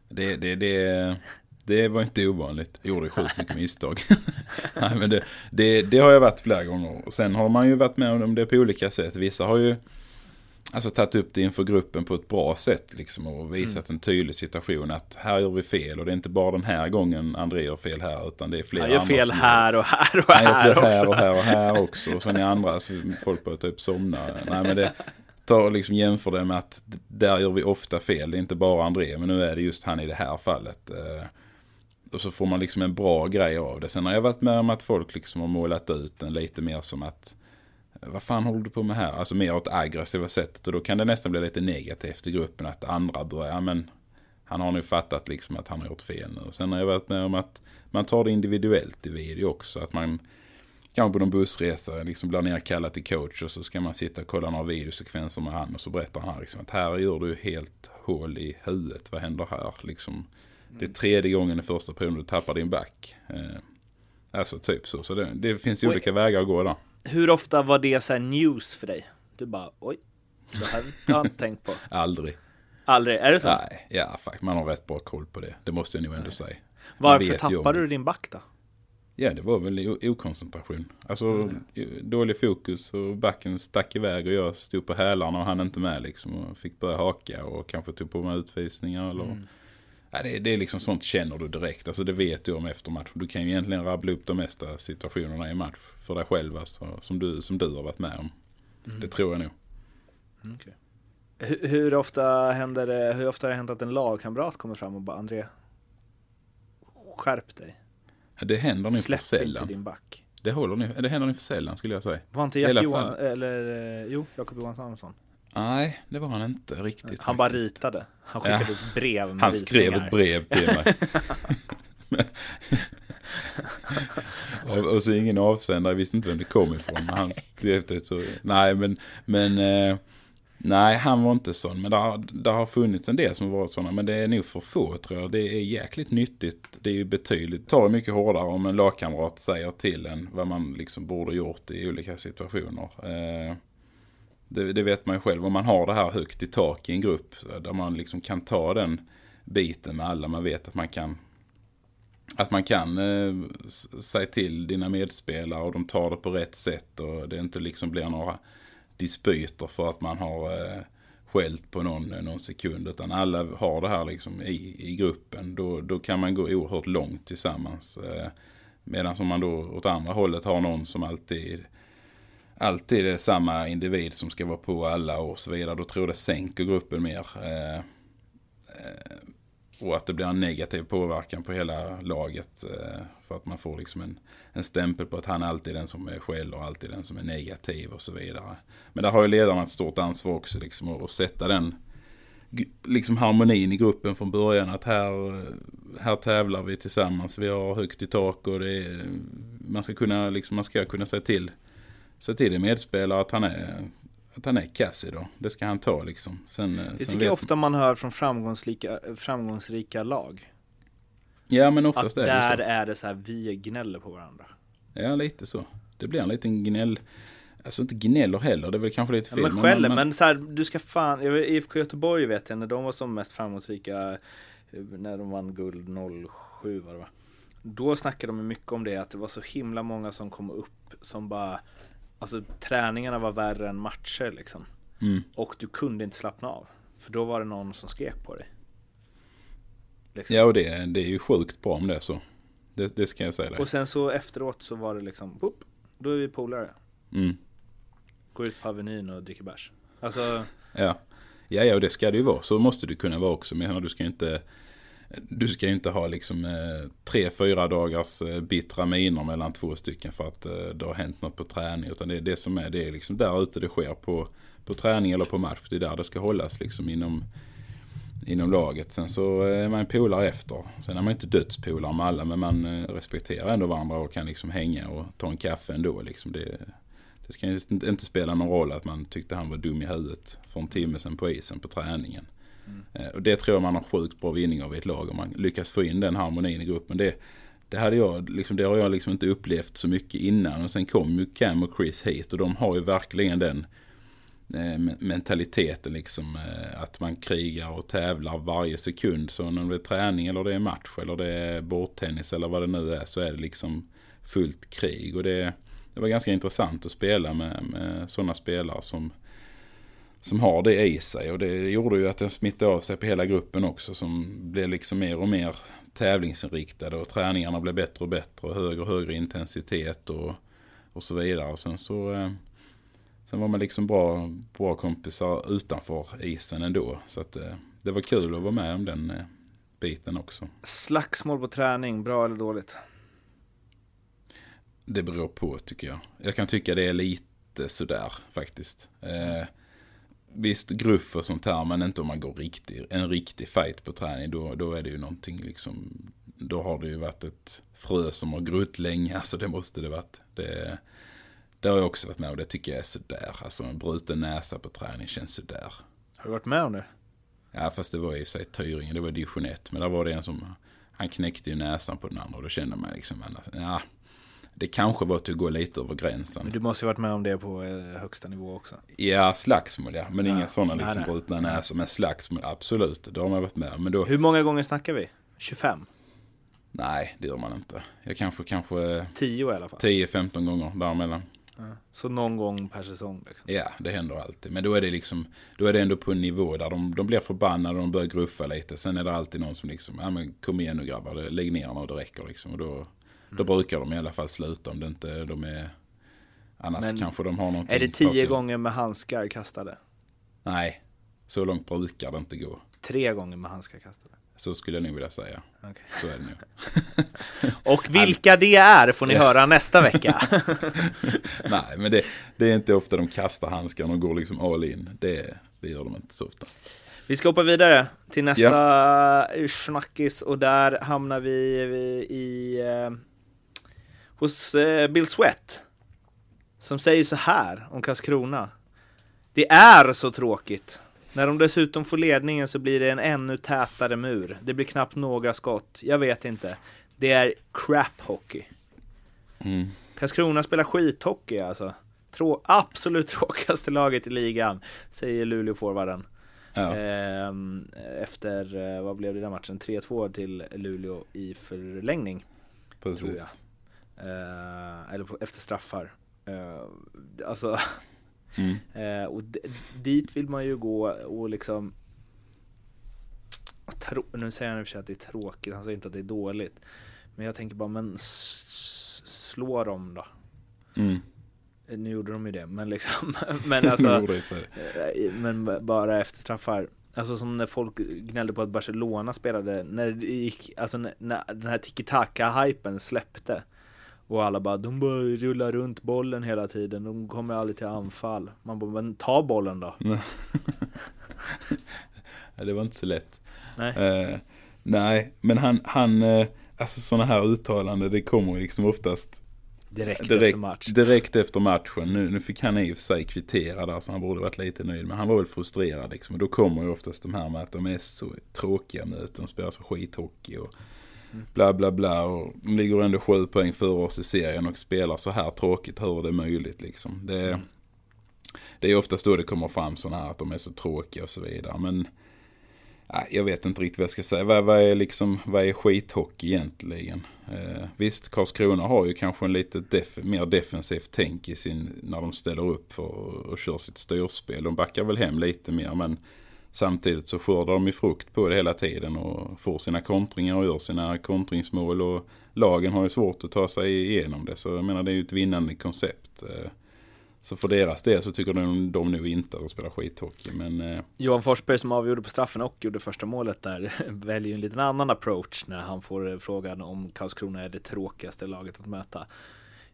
Det, det, det, det var inte ovanligt. Jag gjorde sjukt mycket misstag. Nej, men det, det, det har jag varit flera gånger. Och sen har man ju varit med om det på olika sätt. Vissa har ju alltså, tagit upp det inför gruppen på ett bra sätt. Liksom, och visat en tydlig situation att här gör vi fel. Och det är inte bara den här gången André gör fel här. Utan det är flera Jag gör andra fel här och här och han gör här fel här också. och här och här också. Och sen i andra, så folk börjar typ somna. Nej men det, Tar och liksom jämför det med att där gör vi ofta fel. Det är inte bara André, men nu är det just han i det här fallet. Eh, och så får man liksom en bra grej av det. Sen har jag varit med om att folk liksom har målat ut den lite mer som att eh, vad fan håller du på med här? Alltså mer åt aggressiva sättet. Och då kan det nästan bli lite negativt i gruppen att andra börjar, ja men han har nu fattat liksom att han har gjort fel nu. Och sen har jag varit med om att man tar det individuellt i video också. Att man kanske på någon bussresa liksom blir nerkallad till coach och så ska man sitta och kolla några videosekvenser med han och så berättar han liksom att här gör du helt hål i huvudet. Vad händer här? Liksom, det är tredje gången i första perioden du tappar din back. Eh, alltså typ så. Så det, det finns ju Oj. olika vägar att gå där. Hur ofta var det så här news för dig? Du bara, oj, Det här har jag inte tänkt på. Aldrig. Aldrig, är det så? Nej, ja, fuck, man har rätt bra koll på det. Det måste jag nog ändå säga. Varför tappade du din back då? Ja, det var väl okoncentration. Alltså Mm. dålig fokus och backen stack iväg och jag stod på hälarna och han inte med liksom och fick börja haka och kanske tog på mig utvisningar eller... Mm. Ja, det, det är liksom sånt känner du direkt, alltså det vet du om efter match. Du kan ju egentligen rabbla upp de mesta situationerna i match för dig själv alltså, som, du, som du har varit med om. Mm. Det tror jag nog. Hur, hur, ofta händer det, hur ofta har det hänt att en lagkamrat kommer fram och bara André, skärp dig. Det händer nog för Släpp inte sällan. din back. Det, håller ni, det händer nog för sällan skulle jag säga. Var inte Jack alla Johan, eller eh, jo, Jakob Johansson? Nej, det var han inte riktigt. Han bara faktiskt. ritade. Han skickade Ja. ut brev med Han skrev ritningar. ett brev till mig. och, och så ingen avsändare, jag visste inte vem det kom ifrån. Men han skrev det så, nej men, men eh, nej han var inte sån. Men det har, det har funnits en del som har varit sådana. Men det är nog för få tror jag. Det är jäkligt nyttigt. Det är ju betydligt, tar mycket hårdare om en lagkamrat säger till en vad man liksom borde gjort i olika situationer. Eh, det, det vet man ju själv. Om man har det här högt i tak i en grupp där man liksom kan ta den biten med alla. Man vet att man kan att man kan eh, säga till dina medspelare och de tar det på rätt sätt och det inte liksom blir några dispyter för att man har eh, skällt på någon, eh, någon sekund. Utan alla har det här liksom i, i gruppen. Då, då kan man gå oerhört långt tillsammans. Eh, Medan om man då åt andra hållet har någon som alltid alltid är samma individ som ska vara på alla och så vidare. Då tror jag det sänker gruppen mer. Eh, eh, och att det blir en negativ påverkan på hela laget. Eh, för att man får liksom en, en stämpel på att han alltid är den som är skäller och alltid den som är negativ och så vidare. Men där har ju ledarna ett stort ansvar också liksom att, sätta den liksom harmonin i gruppen från början. Att här, här tävlar vi tillsammans. Vi har högt i tak och det är, man ska kunna liksom, man ska kunna säga till säga till en medspelare att han är att han är kass idag. Det ska han ta liksom. Sen, Det sen tycker jag ofta man hör från framgångsrika, framgångsrika lag. Ja men Att oftast är det där så. är det så här, vi gnäller på varandra. Ja lite så. Det blir en liten gnäll. Alltså inte gnäller heller, det är väl kanske lite Ja, fel. men skäller, men så här, du ska fan, IFK Göteborg vet jag när de var som mest framgångsrika eh, när de vann guld 07 var det va? Då snackade de mycket om det att det var så himla många som kom upp som bara Alltså träningarna var värre än matcher liksom. Mm. Och du kunde inte slappna av. För då var det någon som skrek på dig. Liksom. Ja och det, det är ju sjukt bra om det är så. Det, det ska jag säga dig. Och sen så efteråt så var det liksom, boop, då är vi polare. Mm. Går ut på Avenyn och dricker bärs. Alltså, Ja. ja, ja och det ska det ju vara. Så måste du kunna vara också. Men du ska inte du ska ju inte ha liksom eh, tre, fyra dagars eh, bittra miner mellan två stycken för att eh, det har hänt något på träning. Utan det är det som är, det är liksom där ute det sker på, på träning eller på match. Det är där det ska hållas liksom inom, inom laget. Sen så eh, är man polare efter. Sen är man inte dödspolare med alla men man eh, respekterar ändå varandra och kan liksom hänga och ta en kaffe ändå. Liksom det, det ska inte inte spela någon roll att man tyckte han var dum i huvudet för en timme sedan på isen på träningen. Mm. Eh, och det tror jag man har sjukt bra vinning av i ett lag om man lyckas få in den harmonin i gruppen. Det, det, hade jag, liksom, det har jag liksom inte upplevt så mycket innan. Och sen kom ju Cam och Chris hit och de har ju verkligen den eh, mentaliteten liksom. Eh, att man krigar och tävlar varje sekund. Så när det är träning eller det är match eller det är bordtennis eller vad det nu är så är det liksom fullt krig. Och det, det var ganska intressant att spela med, med sådana spelare som som har det i sig och det gjorde ju att den smittade av sig på hela gruppen också som blev liksom mer och mer tävlingsinriktade och träningarna blev bättre och bättre och högre och högre intensitet och, och så vidare. Och sen så eh, sen var man liksom bra, bra kompisar utanför isen ändå. Så att eh, det var kul att vara med om den eh, biten också. slagsmål på träning, bra eller dåligt? Det beror på tycker jag. Jag kan tycka det är lite sådär faktiskt. Eh, visst gruff och sånt här men inte om man går riktig, en riktig fight på träning. Då, då är det ju någonting liksom. Då har det ju varit ett frö som har grott länge. Alltså det måste det varit. Det, det har jag också varit med och det tycker jag är sådär. Alltså en bruten näsa på träning känns sådär. Har du varit med om det? Ja fast det var i och för sig Tyringen, det var division 1. Men där var det en som, han knäckte ju näsan på den andra och då kände man liksom, ja, det kanske var att gå lite över gränsen. Men du måste ju varit med om det på eh, högsta nivå också. Ja, slagsmål ja. Men Ja. inga sådana Nej, liksom nej. brutna näsor. Men slagsmål, absolut. Det har man varit med om. Då, Hur många gånger snackar vi? 25? nej, det gör man inte. Jag kanske, kanske 10 i alla fall. 10-15 gånger däremellan. Så någon gång per säsong. Liksom. Ja, det händer alltid. Men då är det liksom, då är det ändå på en nivå där de, de blir förbannade och de börjar gruffa lite. Sen är det alltid någon som liksom, ja men kom igen nu grabbar, lägg ner nu, det räcker liksom. Och då, då brukar de i alla fall sluta om det inte de är, annars Men kanske de har någonting. Är det för 10 sig. gånger med handskar kastade? Nej, så långt brukar det inte gå. Tre gånger med handskar kastade? Så skulle jag nog vilja säga. Okej. Så är det nog. Och vilka det är får ni höra nästa vecka. Nej, men det, det är inte ofta de kastar handskarna och går liksom all in. Det, det gör de inte så ofta. Vi ska hoppa vidare till nästa snackis och där hamnar vi i eh, hos eh, Bill Sweat. Som säger så här om Karlskrona. Det är så tråkigt. När de dessutom får ledningen så blir det en ännu tätare mur. Det blir knappt några skott. Jag vet inte. Det är crap hockey. Mm. Karlskrona spelar skithockey alltså. Trå- absolut tråkigaste laget i ligan, säger Luleå-forwarden. Ja, Ehm, efter, eh, vad blev det den matchen? 3-2 till Luleå i förlängning. tror precis. jag. Eh, eller på, efter straffar. Eh, alltså, Mm. eh, och dit vill man ju gå och liksom nu säger han i och för sig att det är tråkigt, han säger inte att det är dåligt. Men jag tänker bara, men slå dem då. Mm. Eh, Nu gjorde de ju det, men liksom, men alltså. Eh, Men bara efter straffar. Alltså som när folk gnällde på att Barcelona spelade, när det gick, alltså när, när den här tiki-taka-hypen släppte. Och alla bara, de bara rullar runt bollen hela tiden, de kommer aldrig till anfall. Man bara, men ta bollen då. Det var inte så lätt. Nej. Eh, nej, men han, han eh, alltså sådana här uttalanden, det kommer liksom oftast Direkt, direkt, efter match. direkt efter matchen. Nu, nu fick han i och för sig kvittera där, så han borde varit lite nöjd. Men han var väl frustrerad liksom. Och då kommer ju oftast de här med att de är så tråkiga möten, de spelar så skithockey och bla bla bla. Och de ligger ändå sju poäng före oss i serien och spelar så här tråkigt. Hur är det möjligt liksom? Det, det är oftast då det kommer fram sådana här att de är så tråkiga och så vidare. Men jag vet inte riktigt vad jag ska säga. Vad, vad, är, liksom, vad är skithockey egentligen? Eh, visst, Karlskrona har ju kanske en lite def mer defensivt tänk i sin, när de ställer upp för, och kör sitt styrspel. De backar väl hem lite mer men samtidigt så skördar de ju frukt på det hela tiden och får sina kontringar och gör sina kontringsmål. Och lagen har ju svårt att ta sig igenom det. Så jag menar det är ju ett vinnande koncept. Eh, så för deras del så tycker de, de nog inte att de spelar skithockey. Men eh, Johan Forsberg som avgjorde på straffen och gjorde första målet där väljer ju en liten annan approach när han får eh, frågan om Karlskrona är det tråkigaste laget att möta.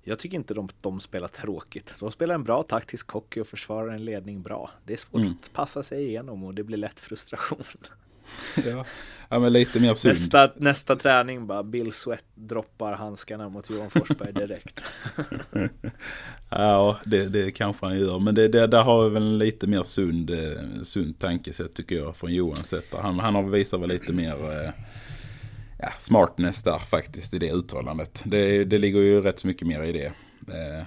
Jag tycker inte de, de spelar tråkigt. De spelar en bra taktisk hockey och försvarar en ledning bra. Det är svårt Mm. att passa sig igenom och det blir lätt frustration. ja, ja men lite mer synd. Nästa, nästa träning bara Bill Sweat droppar handskarna mot Johan Forsberg direkt. Ja, det, det kanske han gör. Men det, det, där har vi väl en lite mer sund, eh, sund tankesätt tycker jag från Johans sätt. där. Han, han har visat väl lite mer eh, ja, smartness där faktiskt i det uttalandet. Det, det ligger ju rätt så mycket mer i det. Eh,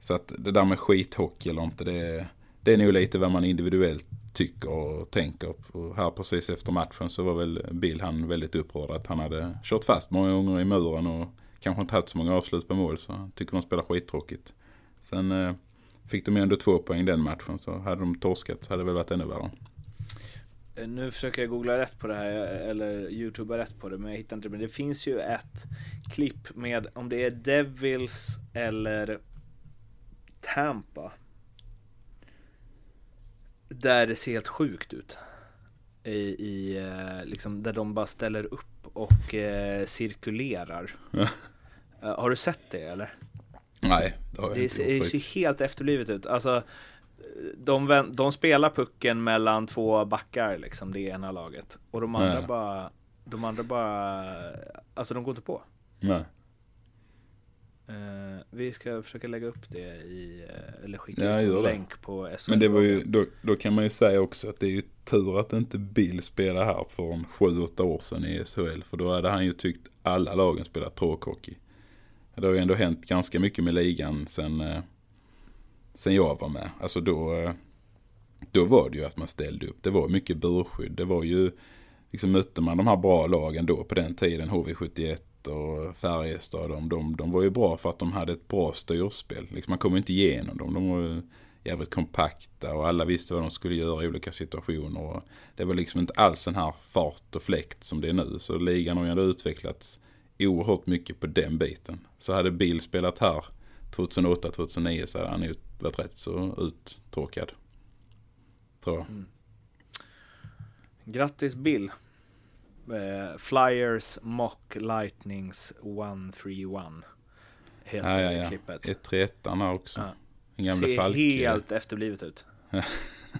så att det där med skithockey eller inte, det, det är nog lite vad man individuellt tycker och tänker. Och här precis efter matchen så var väl Bill han väldigt upprörd att han hade kört fast många gånger i muren och kanske inte haft så många avslut på mål. Så han tycker de spelar skittråkigt. Sen eh, fick de ju ändå två poäng den matchen så hade de torskat så hade det väl varit ännu värre. Nu försöker jag googla rätt på det här, eller youtuba rätt på det, men jag hittar inte. Men det finns ju ett klipp med om det är Devils eller Tampa. Där det ser helt sjukt ut. I, i eh, liksom där de bara ställer upp och eh, cirkulerar. Eh, har du sett det eller? Nej, det har jag Det, inte det ser riktigt. helt efterblivet ut. Alltså, de, de spelar pucken mellan två backar liksom, det ena laget. Och de andra Ja. bara, de andra bara, alltså de går inte på. Nej. Eh, vi ska försöka lägga upp det i, eh, eller skicka Ja, en länk på SHL. Men det var ju, då, då kan man ju säga också att det är ju tur att inte Bill spelade här för en 7-8 år sedan i SHL. För då hade han ju tyckt alla lagen spelat tråkhockey. Det har ju ändå hänt ganska mycket med ligan sen, eh, sen jag var med. Alltså då, eh, då var det ju att man ställde upp. Det var mycket burskydd. Det var ju, liksom mötte man de här bra lagen då på den tiden, HV71 och Färjestad, de, de, de var ju bra för att de hade ett bra styrspel. Liksom man kom inte igenom dem. De var ju jävligt kompakta och alla visste vad de skulle göra i olika situationer. Och det var liksom inte alls den här fart och fläkt som det är nu. Så ligan har ju ändå utvecklats oerhört mycket på den biten. Så hade Bill spelat här 2008-2009 så hade han ju varit rätt så uttråkad. Tror jag. Mm. Grattis Bill. Eh, Flyers Mock Lightnings 131 heter Ja, ja, ja. klippet. 131 här också. Ja. En gamla Ser Falk. helt efterblivet ut.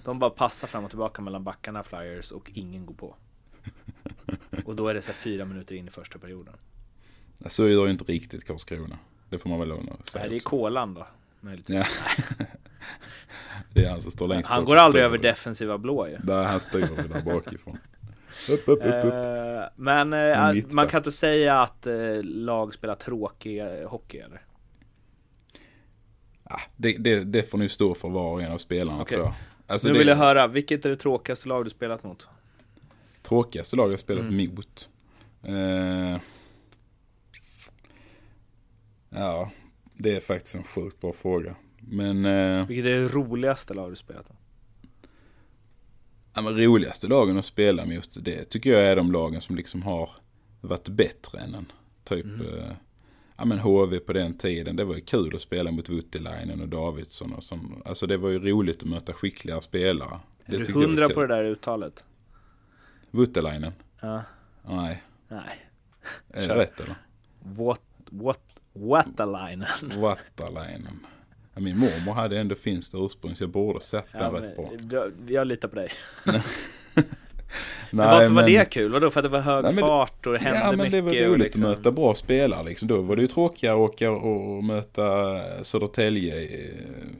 De bara passar fram och tillbaka mellan backarna Flyers och ingen går på. Och då är det så här fyra minuter in i första perioden. Så gör ju inte riktigt Karlskrona. Det får man väl att säga. Nej, det är kolan då. Ja. det är han som står längst Han bak går och aldrig över defensiva blå ju. Där han styr där bakifrån. Upp, upp, upp, upp. Eh, men mittback. man kan inte säga att eh, lag spelar tråkig hockey eller? Ah, det, det, det får nu stå för var och en av spelarna Okej. tror jag. Alltså nu det vill jag höra, vilket är det tråkigaste lag du spelat mot? tråkigaste lag jag spelat Mm. mot. Eh, ja, det är faktiskt en sjukt bra fråga. Men, eh, Vilket är det roligaste lag du spelat mot? ja, men roligaste lagen att spela mot, det tycker jag är de lagen som liksom har varit bättre än en. Typ, Mm. eh, ja men HV på den tiden, det var ju kul att spela mot Voutilainen och Davidsson och sånt. Alltså det var ju roligt att möta skickliga spelare. Är du hundra på det där uttalet? Voutilainen? Ja. Nej, Nej. är det rätt eller? What, what, Vatalainen. Ja, min mormor hade ändå finskt ursprung så jag borde sett den Ja, rätt bra. men, jag, jag litar på dig. Nej, Men varför var det kul? Vadå? För att det var hög Nej, men fart och det hände Ja men mycket? det var roligt liksom... att möta bra spelare liksom. Då var det ju tråkigare att åka och, möta Södertälje i,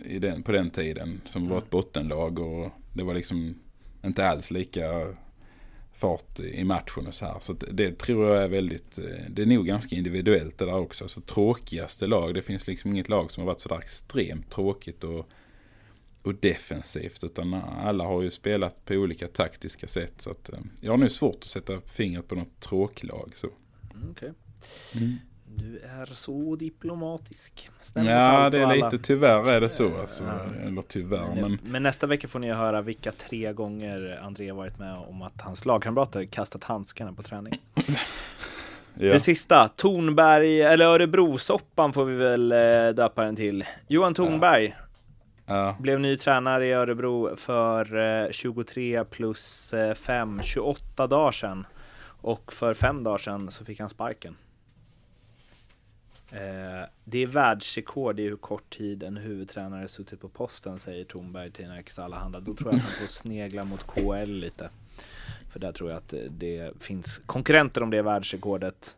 i den, på den tiden. Som var ett bottenlag och det var liksom inte alls lika fart i matchen och så här. Så det tror jag är väldigt, eh, det är nog ganska individuellt det där också. Så tråkigaste lag, det finns liksom inget lag som har varit sådär extremt tråkigt och, och defensivt. Utan alla har ju spelat på olika taktiska sätt. Så att eh, jag har nu svårt att sätta fingret på något tråklag. Så. Mm, okej. Mm. Du är så diplomatisk. Mot Ja, det är alla. lite tyvärr är det så. Alltså. Ja. Eller tyvärr, Men, men men nästa vecka får ni höra vilka tre gånger André varit med om att hans lagkamrater kastat handskarna på träning. ja. Det sista, Tornberg, eller Örebrosoppan får vi väl eh, döpa den till. Johan Tornberg Ja. blev ny tränare i Örebro för eh, 23 plus eh, 5, 28 dagar sedan. Och för fem dagar sedan så fick han sparken. Eh, det är världsrekord i hur kort tid en huvudtränare suttit på posten, säger Tornberg till Nerikes Allehanda. Då tror jag att han får snegla mot KL lite. För där tror jag att eh, det finns konkurrenter om det världsrekordet.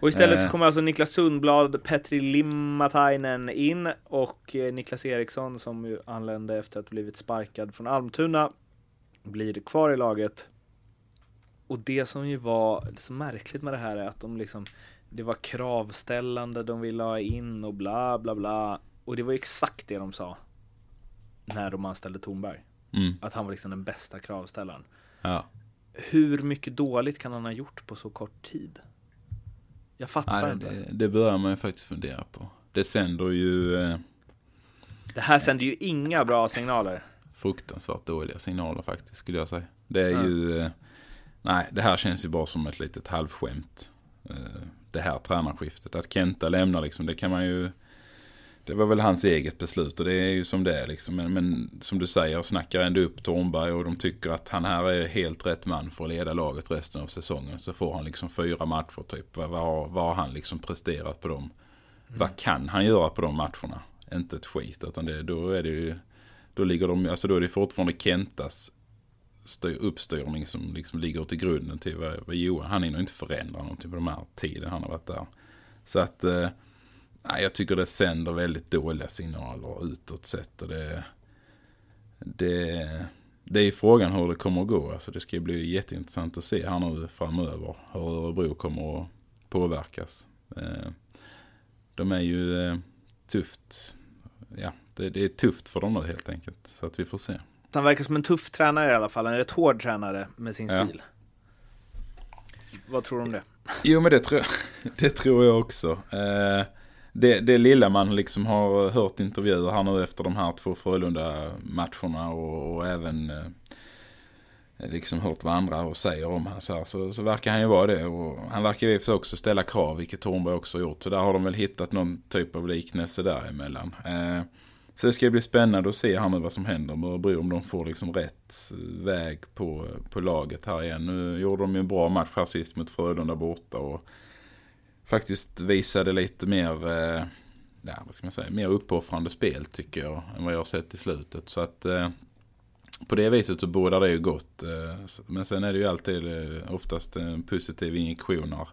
Och istället så Eh. kommer alltså Niklas Sundblad, Petri Limatainen in och Niklas Eriksson som ju anlände efter att blivit sparkad från Almtuna blir kvar i laget. Och det som ju var så märkligt med det här är att de liksom det var kravställande de ville ha in och bla bla bla. Och det var exakt det de sa när de anställde Tornberg. Mm. Att han var liksom den bästa kravställaren. ja. Hur mycket dåligt kan han ha gjort på så kort tid? Jag fattar Nej, inte. det, det börjar man ju faktiskt fundera på. Det sänder ju eh, Det här sänder ju inga bra signaler. fruktansvärt dåliga signaler faktiskt skulle jag säga. Det är Ja. ju, eh, nej det här känns ju bara som ett litet halvskämt. Eh, det här tränarskiftet. Att Kenta lämnar liksom, det kan man ju, det var väl hans eget beslut och det är ju som det är liksom. Men, men som du säger, snackar ändå upp Tornberg och de tycker att han här är helt rätt man för att leda laget resten av säsongen. Så får han liksom fyra matcher typ. Vad, vad, har, vad har han liksom presterat på dem? Vad kan han göra på de matcherna? Inte ett skit, utan det, då är det ju, då ligger de, alltså då är det fortfarande Kentas styr, uppstyrning som liksom ligger till grunden till vad, vad Johan, han hinner inte förändra någonting på de här tiden han har varit där. Så att, eh, nej, jag tycker det sänder väldigt dåliga signaler utåt sett och det, det, det är frågan hur det kommer att gå. Alltså det ska ju bli jätteintressant att se här nu framöver hur Örebro kommer att påverkas. Eh, de är ju eh, tufft. Ja, det, det är tufft för dem nu helt enkelt. Så att vi får se. Han verkar som en tuff tränare i alla fall. En rätt hård tränare med sin Ja. stil. Vad tror du om det? Jo men det tror, det tror jag också. Eh, det, det lilla man liksom har hört intervjuer här nu efter de här två Frölunda-matcherna och, och även eh, liksom hört vad andra och säger om han så, här, så, så verkar han ju vara det. Och han verkar ju också ställa krav, vilket Thornberg också har gjort. Så där har de väl hittat någon typ av liknelse däremellan. Eh, så det ska bli spännande att se här nu vad som händer med Örebro. Om de får liksom rätt eh, väg på, på laget här igen. Nu gjorde de ju en bra match här sist mot Frölunda borta. Och faktiskt visade lite mer, eh, ja, vad ska man säga, mer uppoffrande spel tycker jag. Än vad jag har sett i slutet. Så att eh, på det viset så bådar det ju gott. Eh, men sen är det ju alltid eh, oftast en positiv injektion här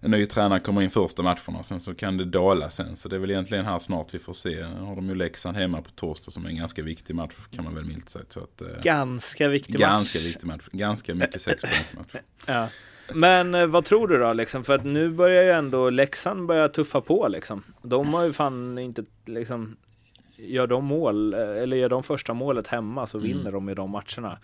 en ny tränare kommer in första matcherna. Sen så kan det dala sen. Så det är väl egentligen här snart vi får se. Nu har de ju Leksand hemma på torsdag som är en ganska viktig match kan man väl milt säga. Så att, eh, Ganska viktig match. ganska viktig match. Ganska mycket sexpoängsmatch. Ja. Men eh, vad tror du då liksom? För att nu börjar ju ändå Leksand börja tuffa på liksom. De har ju fan inte liksom Gör de mål, eh, eller gör de första målet hemma så Mm. vinner de i de matcherna.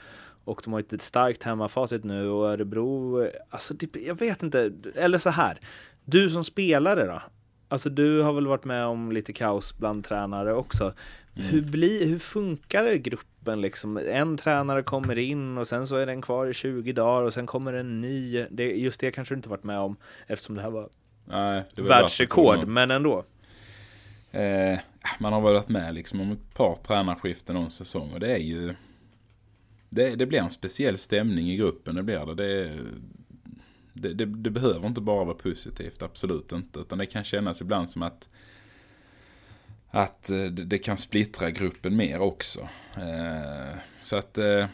Och de har ett starkt hemmafacit nu och Örebro, alltså typ, jag vet inte, eller så här. Du som spelare då? Alltså du har väl varit med om lite kaos bland tränare också. Mm. Hur, blir, hur funkar gruppen liksom? En tränare kommer in och sen så är den kvar i 20 dagar och sen kommer en ny. Det, just det kanske du inte varit med om eftersom det här var Nej, det var världsrekord, men ändå. Eh, man har varit med liksom om ett par tränarskiften om säsong och det är ju det, det blir en speciell stämning i gruppen, det blir det. Det, det, det. det behöver inte bara vara positivt, absolut inte. Utan det kan kännas ibland som att att eh, det, det kan splittra gruppen mer också. Eh, så att eh,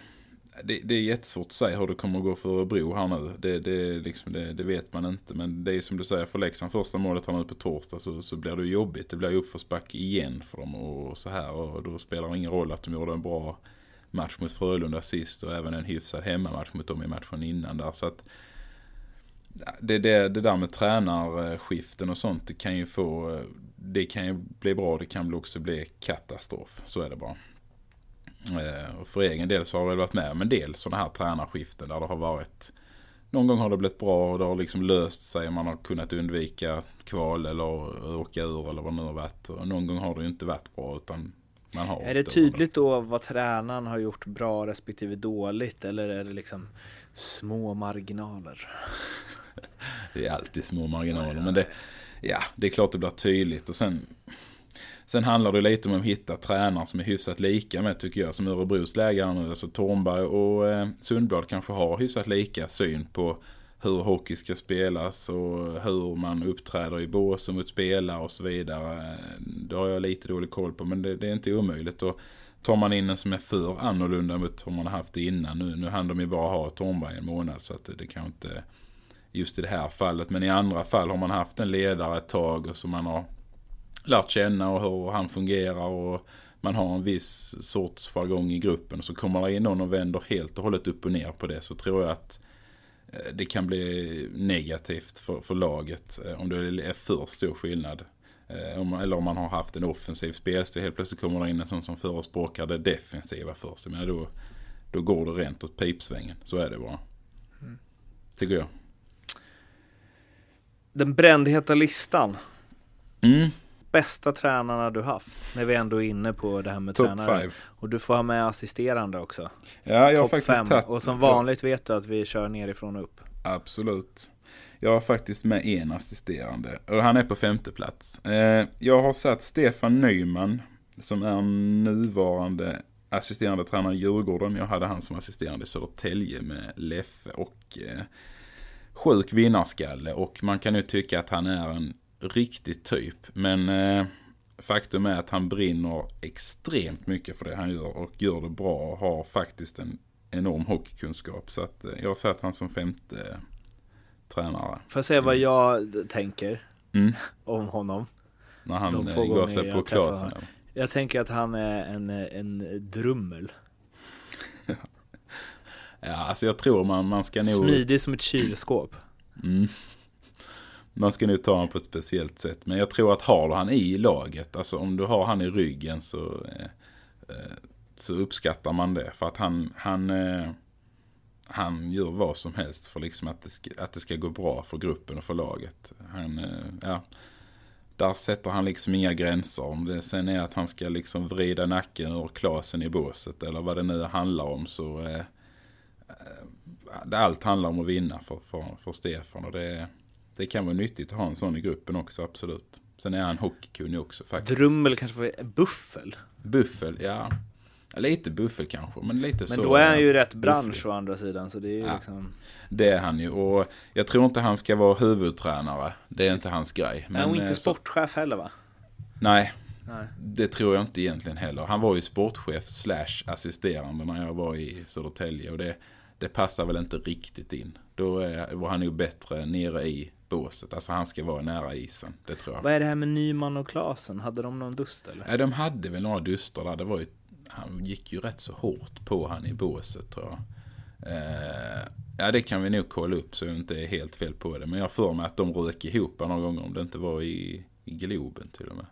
det, det är jättesvårt att säga hur det kommer att gå för Örebro här nu. Det, det, liksom, det, det vet man inte. Men det är som du säger, för Leksand första målet här nu på torsdag så, så blir det jobbigt. Det blir uppförsback uppförsbacke igen för dem och så här. Och då spelar det ingen roll att de gjorde en bra match mot Frölunda sist och även en hyfsad hemmamatch mot dem i matchen innan där. Så att det, det, det där med tränarskiften och sånt det kan ju få det kan ju bli bra, det kan väl också bli katastrof. Så är det bara. Eh, och för egen del så har jag varit med om en del sådana här tränarskiften där det har varit någon gång har det blivit bra och det har liksom löst sig. Man har kunnat undvika kval eller åka ur eller vad det nu har varit. Och någon gång har det ju inte varit bra utan man har Är det tydligt då vad tränaren har gjort bra respektive dåligt eller är det liksom små marginaler? Det är alltid små marginaler. Men det, ja, det är klart det blir tydligt. Och sen, sen handlar det lite om att hitta tränare som är hyfsat lika med tycker jag. Som Örebros här nu. Alltså Tornberg och eh, Sundblad kanske har hyfsat lika syn på hur hockey ska spelas och hur man uppträder i bås mot spelare och så vidare. Det har jag lite dålig koll på men det, det är inte omöjligt. Och tar man in en som är för annorlunda mot hur man har haft innan. Nu, nu hann de ju bara ha Tornberg en månad så att det, det kan inte just i det här fallet. Men i andra fall har man haft en ledare ett tag och som man har lärt känna och hur han fungerar och man har en viss sorts jargong i gruppen. Så kommer det in någon och vänder helt och hållet upp och ner på det så tror jag att eh, det kan bli negativt för, för laget eh, om det är för stor skillnad. Eh, om- Eller om man har haft en offensiv spelstil. Helt plötsligt kommer det in en sån som förespråkar det defensiva först. Men då, då går det rent åt pipsvängen. Så är det bara. Tycker jag. Den brändheta listan. Mm. Bästa tränarna du haft. När vi ändå är inne på det här med Top tränare. five. Och du får ha med assisterande också. Ja, jag har Topp faktiskt fem. tagit... Och som vanligt vet du att vi kör nerifrån och upp. Absolut. Jag har faktiskt med en assisterande och han är på femte plats. Eh, jag har satt Stefan Nyman som är nuvarande assisterande tränare i Djurgården. Jag hade han som assisterande i Södertälje med Leffe och eh, sjuk vinnarskalle. Och man kan ju tycka att han är en riktig typ. Men eh, faktum är att han brinner extremt mycket för det han gör och gör det bra och har faktiskt en enorm hockeykunskap. Så att eh, jag har satt han som femte tränare. Får jag säga vad jag tänker Mm. om honom? När han De eh, gav sig på klasen. Jag tänker att han är en, en drummel. Ja, alltså jag tror man, man ska nog... Smidig som ett kylskåp. Mm man ska nu ta honom på ett speciellt sätt. Men jag tror att har du han i laget, alltså om du har han i ryggen så, eh, eh, så uppskattar man det. För att han, han, eh, han gör vad som helst för liksom att, det ska, att det ska gå bra för gruppen och för laget. Han, eh, ja, där sätter han liksom inga gränser. Om det sen är att han ska liksom vrida nacken ur klasen i båset eller vad det nu handlar om så eh, eh allt handlar om att vinna för, för, för Stefan och det, det kan vara nyttigt att ha en sån i gruppen också, absolut. Sen är han hockeykunnig också faktiskt. Drummel kanske får buffel. Buffel, ja. Lite buffel kanske, men lite Men så. då är han ju rätt bransch å andra sidan, så det är ju Ja. liksom... Det är han ju och jag tror inte han ska vara huvudtränare. Det är inte hans grej. Men, och inte eh, så- sportchef heller va? Nej, Nej. det tror jag inte egentligen heller. Han var ju sportchef slash assisterande när jag var i Södertälje och det, det passar väl inte riktigt in. Då är, var han nog bättre nere i båset. Alltså han ska vara nära isen, det tror jag. Vad är det här med Nyman och Klasen? Hade de någon dust eller? Ja, de hade väl några duster där. Det var ju, han gick ju rätt så hårt på han i båset tror jag. Eh, ja, det kan vi nog kolla upp så jag inte är helt fel på det. Men jag för mig att de rök ihop några gånger om det inte var i, i Globen till och med.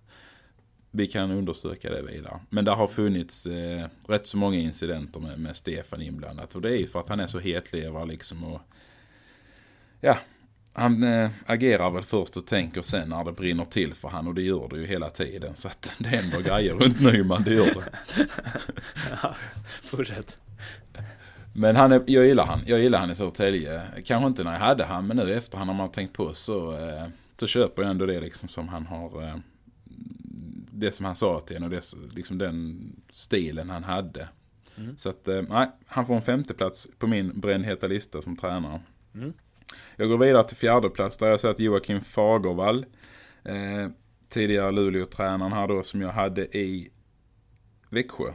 Vi kan undersöka det vidare. Men det har funnits eh, rätt så många incidenter med, med Stefan inblandat. Och det är ju för att han är så hetlever liksom. Och, ja, han eh, agerar väl först och tänker sen när det brinner till för han och det gör det ju hela tiden. Så att det händer grejer runt Nyman, det gör det. Fortsätt. Men han är, jag gillar han. Jag gillar han i Södertälje. Kanske inte när jag hade han, men nu efter han har man tänkt på så, eh, så köper jag ändå det liksom som han har. Eh, det som han sa till en och det, liksom den stilen han hade. Så att, eh, nej, han får en femteplats på min brännheta lista som tränare. Jag går vidare till fjärde plats där jag sett Joakim Fagervall. Eh, tidigare Luleå-tränaren här då som jag hade i Växjö.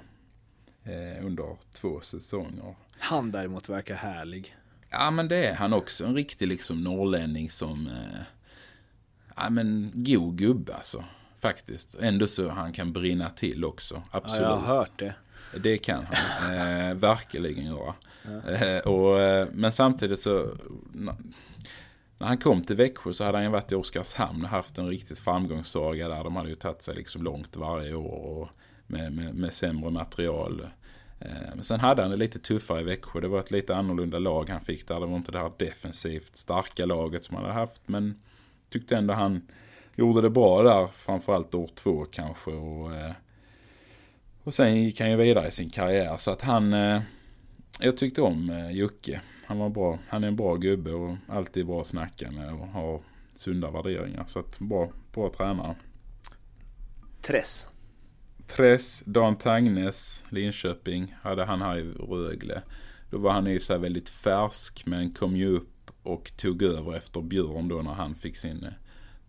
Eh, under två säsonger. Han däremot verkar härlig. Ja men det är han också. En riktig liksom norrlänning som... Eh, ja men god gubbe alltså. Faktiskt. Ändå så han kan brinna till också. Ja, Absolut. jag har hört det. Det kan han eh, verkligen göra. Eh, och, eh, men samtidigt så... När, han kom till Växjö så hade han ju varit i Oskarshamn och haft en riktigt framgångssaga där. De hade ju tagit sig liksom långt varje år och med, med, med sämre material. Eh, men sen hade han det lite tuffare i Växjö. Det var ett lite annorlunda lag han fick där. Det var inte det här defensivt starka laget som han hade haft. Men tyckte ändå han gjorde det bra där. Framförallt år två kanske. Och, eh, och sen gick han ju vidare i sin karriär. Så att han... eh, Jag tyckte om eh, Jocke. Han var bra. Han är en bra gubbe och alltid bra att snacka med och har sunda värderingar. Så att bra, bra tränare. Tress. Tress, Dan Tangnes, Linköping, hade han här i Rögle. Då var han ju så här väldigt färsk men kom ju upp och tog över efter Björn då när han fick sin eh,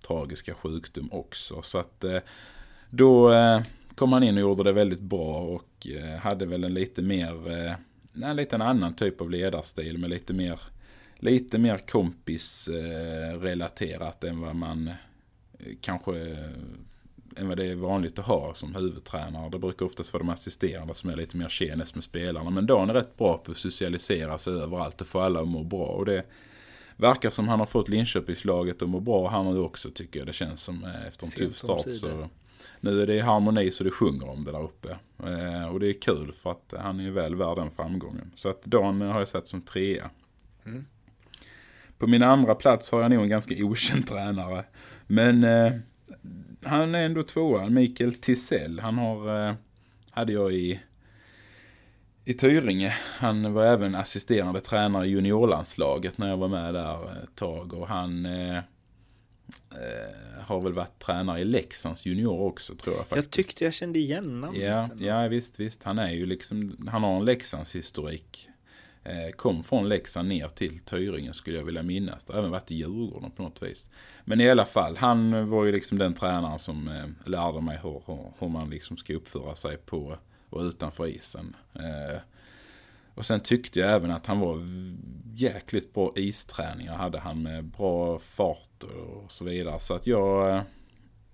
tragiska sjukdom också. Så att eh, då eh, kom han in och gjorde det väldigt bra och eh, hade väl en lite mer, eh, en lite annan typ av ledarstil med lite mer, lite mer kompis eh, än vad man eh, kanske eh, än vad det är vanligt att ha som huvudtränare. Det brukar oftast vara de assisterande som är lite mer tjenis med spelarna. Men Dan är rätt bra på att socialisera sig överallt och få alla att må bra. Och det verkar som han har fått Linköpingslaget att må bra här nu också tycker jag. Det känns som eh, efter en Sent tuff start. Så nu är det i harmoni så det sjunger om det där uppe. Eh, och det är kul för att han är väl värd den framgången. Så att Dan har jag sett som trea. På min andra plats har jag nog en ganska okänd tränare. Men eh, han är ändå tvåa. Mikael Tisell. Han har, eh, hade jag i, i Tyringe. Han var även assisterande tränare i juniorlandslaget när jag var med där ett tag. Och han eh, har väl varit tränare i Leksands junior också tror jag Jag faktiskt. tyckte jag kände igen namnet. Ja, ja visst, visst. Han är ju liksom, han har en Leksands historik. Eh, kom från Leksand ner till Tyringe skulle jag vilja minnas. Det har även varit i Djurgården på något vis. Men i alla fall, han var ju liksom den tränaren som eh, lärde mig hur, hur, hur man liksom ska uppföra sig på och utanför isen. Och sen tyckte jag även att han var jäkligt bra isträningar hade han med bra fart och så vidare. Så att jag, eh,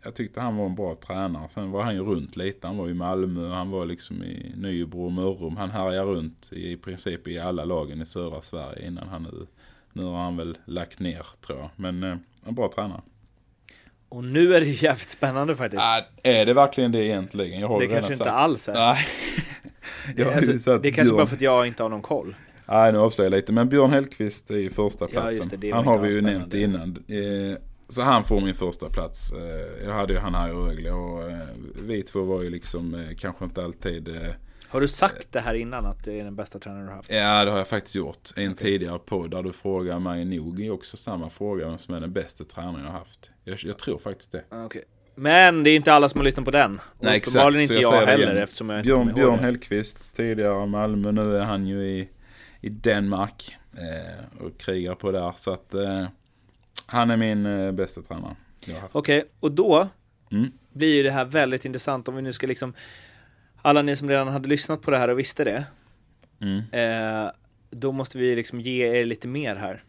jag tyckte han var en bra tränare. Sen var han ju runt lite. Han var i Malmö, han var liksom i Nybro och Mörrum. Han härjade runt i princip i alla lagen i södra Sverige innan han nu Nu har han väl lagt ner tror jag. Men eh, en bra tränare. Och nu är det jävligt spännande faktiskt. Ah, är det verkligen det egentligen? Jag har det kanske inte sagt. alls är. Nej. Det, alltså, det är kanske bara för att jag inte har någon koll. Nej, nu avslöjar jag lite. Men Björn Hellkvist är ju första Ja, platsen. just det, han har vi ju nämnt innan. Eh, Så han får min första plats. Eh, Jag hade ju han här i Rögle och eh, vi två var ju liksom kanske inte alltid... Har du sagt det här innan att det är den bästa tränaren du har haft? Ja, det har jag faktiskt gjort. En tidigare podd där du frågar mig nog också samma fråga vem som är den bästa tränaren jag har haft. Jag, jag tror faktiskt det. Okej. Men det är inte alla som har lyssnat på den. Och Nej, exakt. uppenbarligen inte jag jag, heller igen. eftersom jag inte Björn, Björn det. Hellkvist, tidigare Malmö, nu är han ju i, i Danmark eh, och krigar på där. Så att eh, han är min eh, bästa tränare. Okej, och då Mm. blir ju det här väldigt intressant om vi nu ska liksom Alla ni som redan hade lyssnat på det här och visste det Mm. eh, Då måste vi liksom ge er lite mer här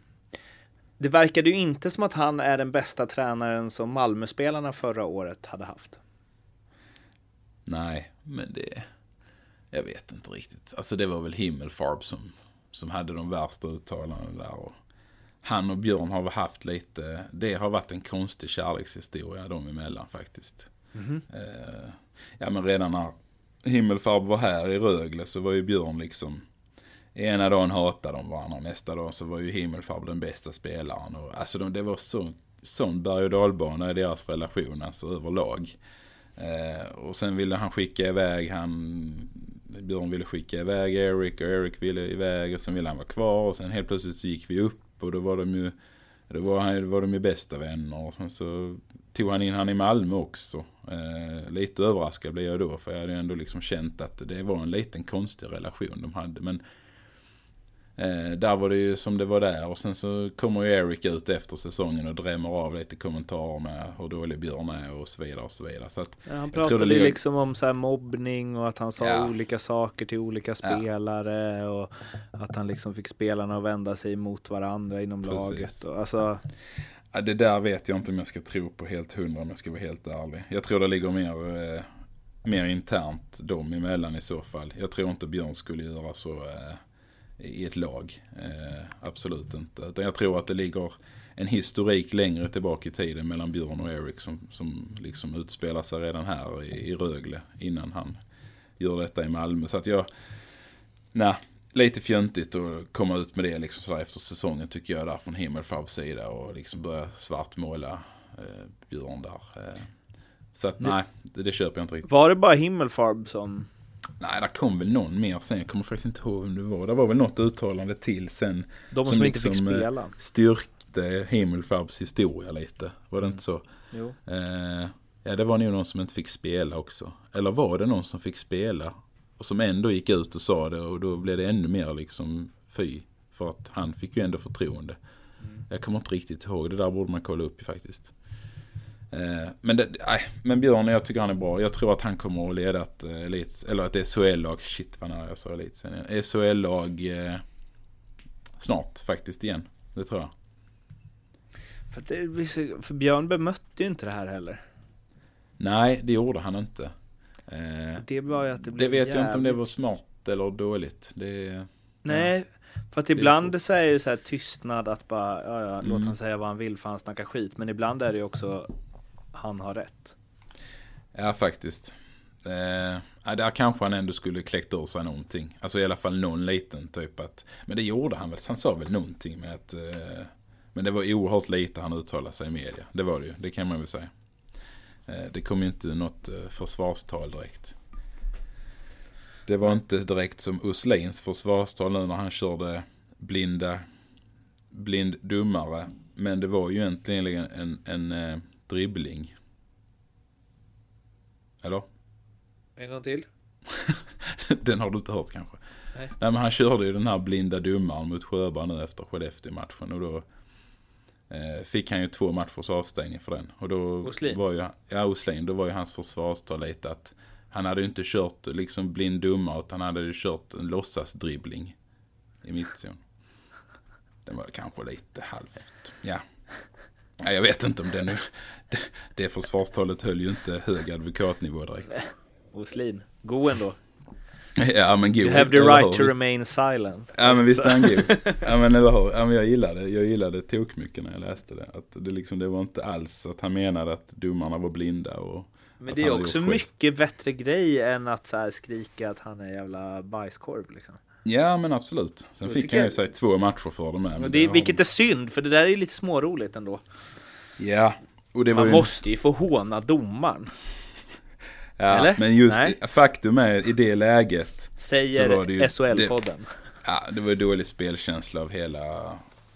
Det verkade ju inte som att han är den bästa tränaren som Malmöspelarna förra året hade haft Nej, men det... Jag vet inte riktigt. Alltså det var väl Himmelfarb som, som hade de värsta uttalandena där. Och han och Björn har väl haft lite... Det har varit en konstig kärlekshistoria dem emellan faktiskt. Eh, ja men redan när Himmelfarb var här i Rögle så var ju Björn liksom... Ena dagen hatade de varandra, nästa dag så var ju Himmelfarb den bästa spelaren. Och, alltså de, det var så, sån berg och dalbana i deras relation, alltså överlag. Eh, och sen ville han skicka iväg han... Björn ville skicka iväg Erik och Erik ville iväg och sen ville han vara kvar och sen helt plötsligt så gick vi upp och då var de ju... Då var, han, då var de ju bästa vänner och sen så tog han in han i Malmö också. Eh, lite överraskad blev jag då för jag hade ju ändå liksom känt att det var en liten konstig relation de hade. Men Eh, där var det ju som det var där och sen så kommer ju Eric ut efter säsongen och drämmer av lite kommentarer med hur dålig Björn är och så vidare och så vidare. Så att, Ja, Han pratade ligger- liksom om så här mobbning och att han sa Ja. olika saker till olika spelare och att han liksom fick spelarna att vända sig mot varandra inom Precis. laget. Och, alltså, ja, det där vet jag inte om jag ska tro på helt hundra om jag ska vara helt ärlig. Jag tror det ligger mer, eh, mer internt dem emellan i så fall. Jag tror inte Björn skulle göra så eh, i ett lag. Eh, absolut inte. Utan jag tror att det ligger en historik längre tillbaka i tiden mellan Björn och Erik som, som liksom utspelar sig redan här i, i Rögle innan han gör detta i Malmö. Så att jag, nej, lite fjöntigt att komma ut med det liksom sådär efter säsongen tycker jag där från Himmelfarbs sida och liksom börja svartmåla eh, Björn där. Eh. Så att nej, det, det köper jag inte riktigt. var det bara Himmelfarb som... Nej, där kom väl någon mer sen. Jag kommer faktiskt inte ihåg vem det var. Det var väl något uttalande till sen. De som, inte fick liksom, eh, spela? Styrkte Himmelfarbs historia lite. Var det inte så? Jo. Eh, ja, det var nog någon som inte fick spela också. Eller var det någon som fick spela? Och som ändå gick ut och sa det och då blev det ännu mer liksom fy. För att han fick ju ändå förtroende. Jag kommer inte riktigt ihåg. Det där borde man kolla upp faktiskt. Eh, men, det, nej, men Björn, jag tycker han är bra. Jag tror att han kommer att leda ett eh, elits, eller ett SHL-lag. Shit vad nära jag sa igen. SHL-lag eh, snart faktiskt igen. Det tror jag. För, det, så- för Björn bemötte ju inte det här heller. Nej, det gjorde han inte. Eh, Det var ju att det det blev vet jag inte om det jävligt- var smart eller dåligt. Det, Nej, för att är ibland så är ju så här tystnad att bara, ja, ja, låt Mm. han säga vad han vill för han snackar skit. Men ibland är det ju också, han har rätt. ja, faktiskt. Eh, där kanske han ändå skulle kläckt ur sig någonting. Alltså i alla fall någon liten typ att. Men det gjorde han väl. Han sa väl någonting med att. Eh, men det var oerhört lite han uttalade sig i media. Det var det ju. Det kan man väl säga. Eh, det kom ju inte något eh, försvarstal direkt. Det var inte direkt som Uslins försvarstal nu när han körde blinda blind dummare. Men det var ju egentligen en, en eh, dribbling. Eller? En gång till. den har du inte hört kanske? Nej. Nej men han körde ju den här blinda dummaren mot Sjöberg nu efter Skellefteå-matchen och då eh, fick han ju två matchers avstängning för den. Och då Oslin? var ju, ja Oslin, då var ju hans försvarstal lite att han hade ju inte kört liksom blind dummare utan han hade ju kört en låtsasdribbling i mittzon. Den var kanske lite halvt, ja. Ja. Jag vet inte om det nu, det, det försvarstalet höll ju inte hög advokatnivå direkt. Oslin. God ändå. Ja men god. You have the right hur? to remain silent. Ja men visst är han god. Ja men eller hur. Ja men jag gillade, jag gillade tok mycket när jag läste det. Att det liksom, det var inte alls att han menade att domarna var blinda och Men det är också mycket bättre grej än att så skrika att han är jävla bajskorv liksom. Ja men absolut. Sen Jag fick han ju sig två matcher för det med. men det, har- vilket är synd, för det där är lite småroligt ändå. Ja. Och det var Man ju... måste ju få håna domaren. ja, eller? Men just Nej. faktum är i det läget. Säger var det ju- SHL-podden. Ja, det var dålig spelkänsla av hela...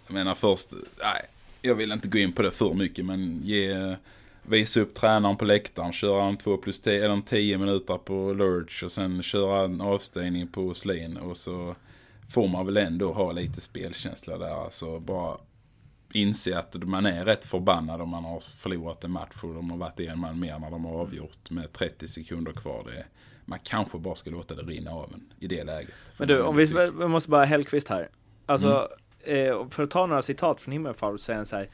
Jag menar först, nej, jag vill inte gå in på det för mycket men ge... Visa upp tränaren på läktaren, köra en 2 plus 10, eller en 10 minuter på Lurch och sen köra en avstängning på Slin och så får man väl ändå ha lite spelkänsla där. Alltså bara inse att man är rätt förbannad om man har förlorat en match och de har varit en man mer när de har avgjort med 30 sekunder kvar. Det, man kanske bara ska låta det rinna av en i det läget. Men du, om vi, vi måste bara Hellqvist här. Alltså, eh, för att ta några citat från Himmelfart så säger han så här.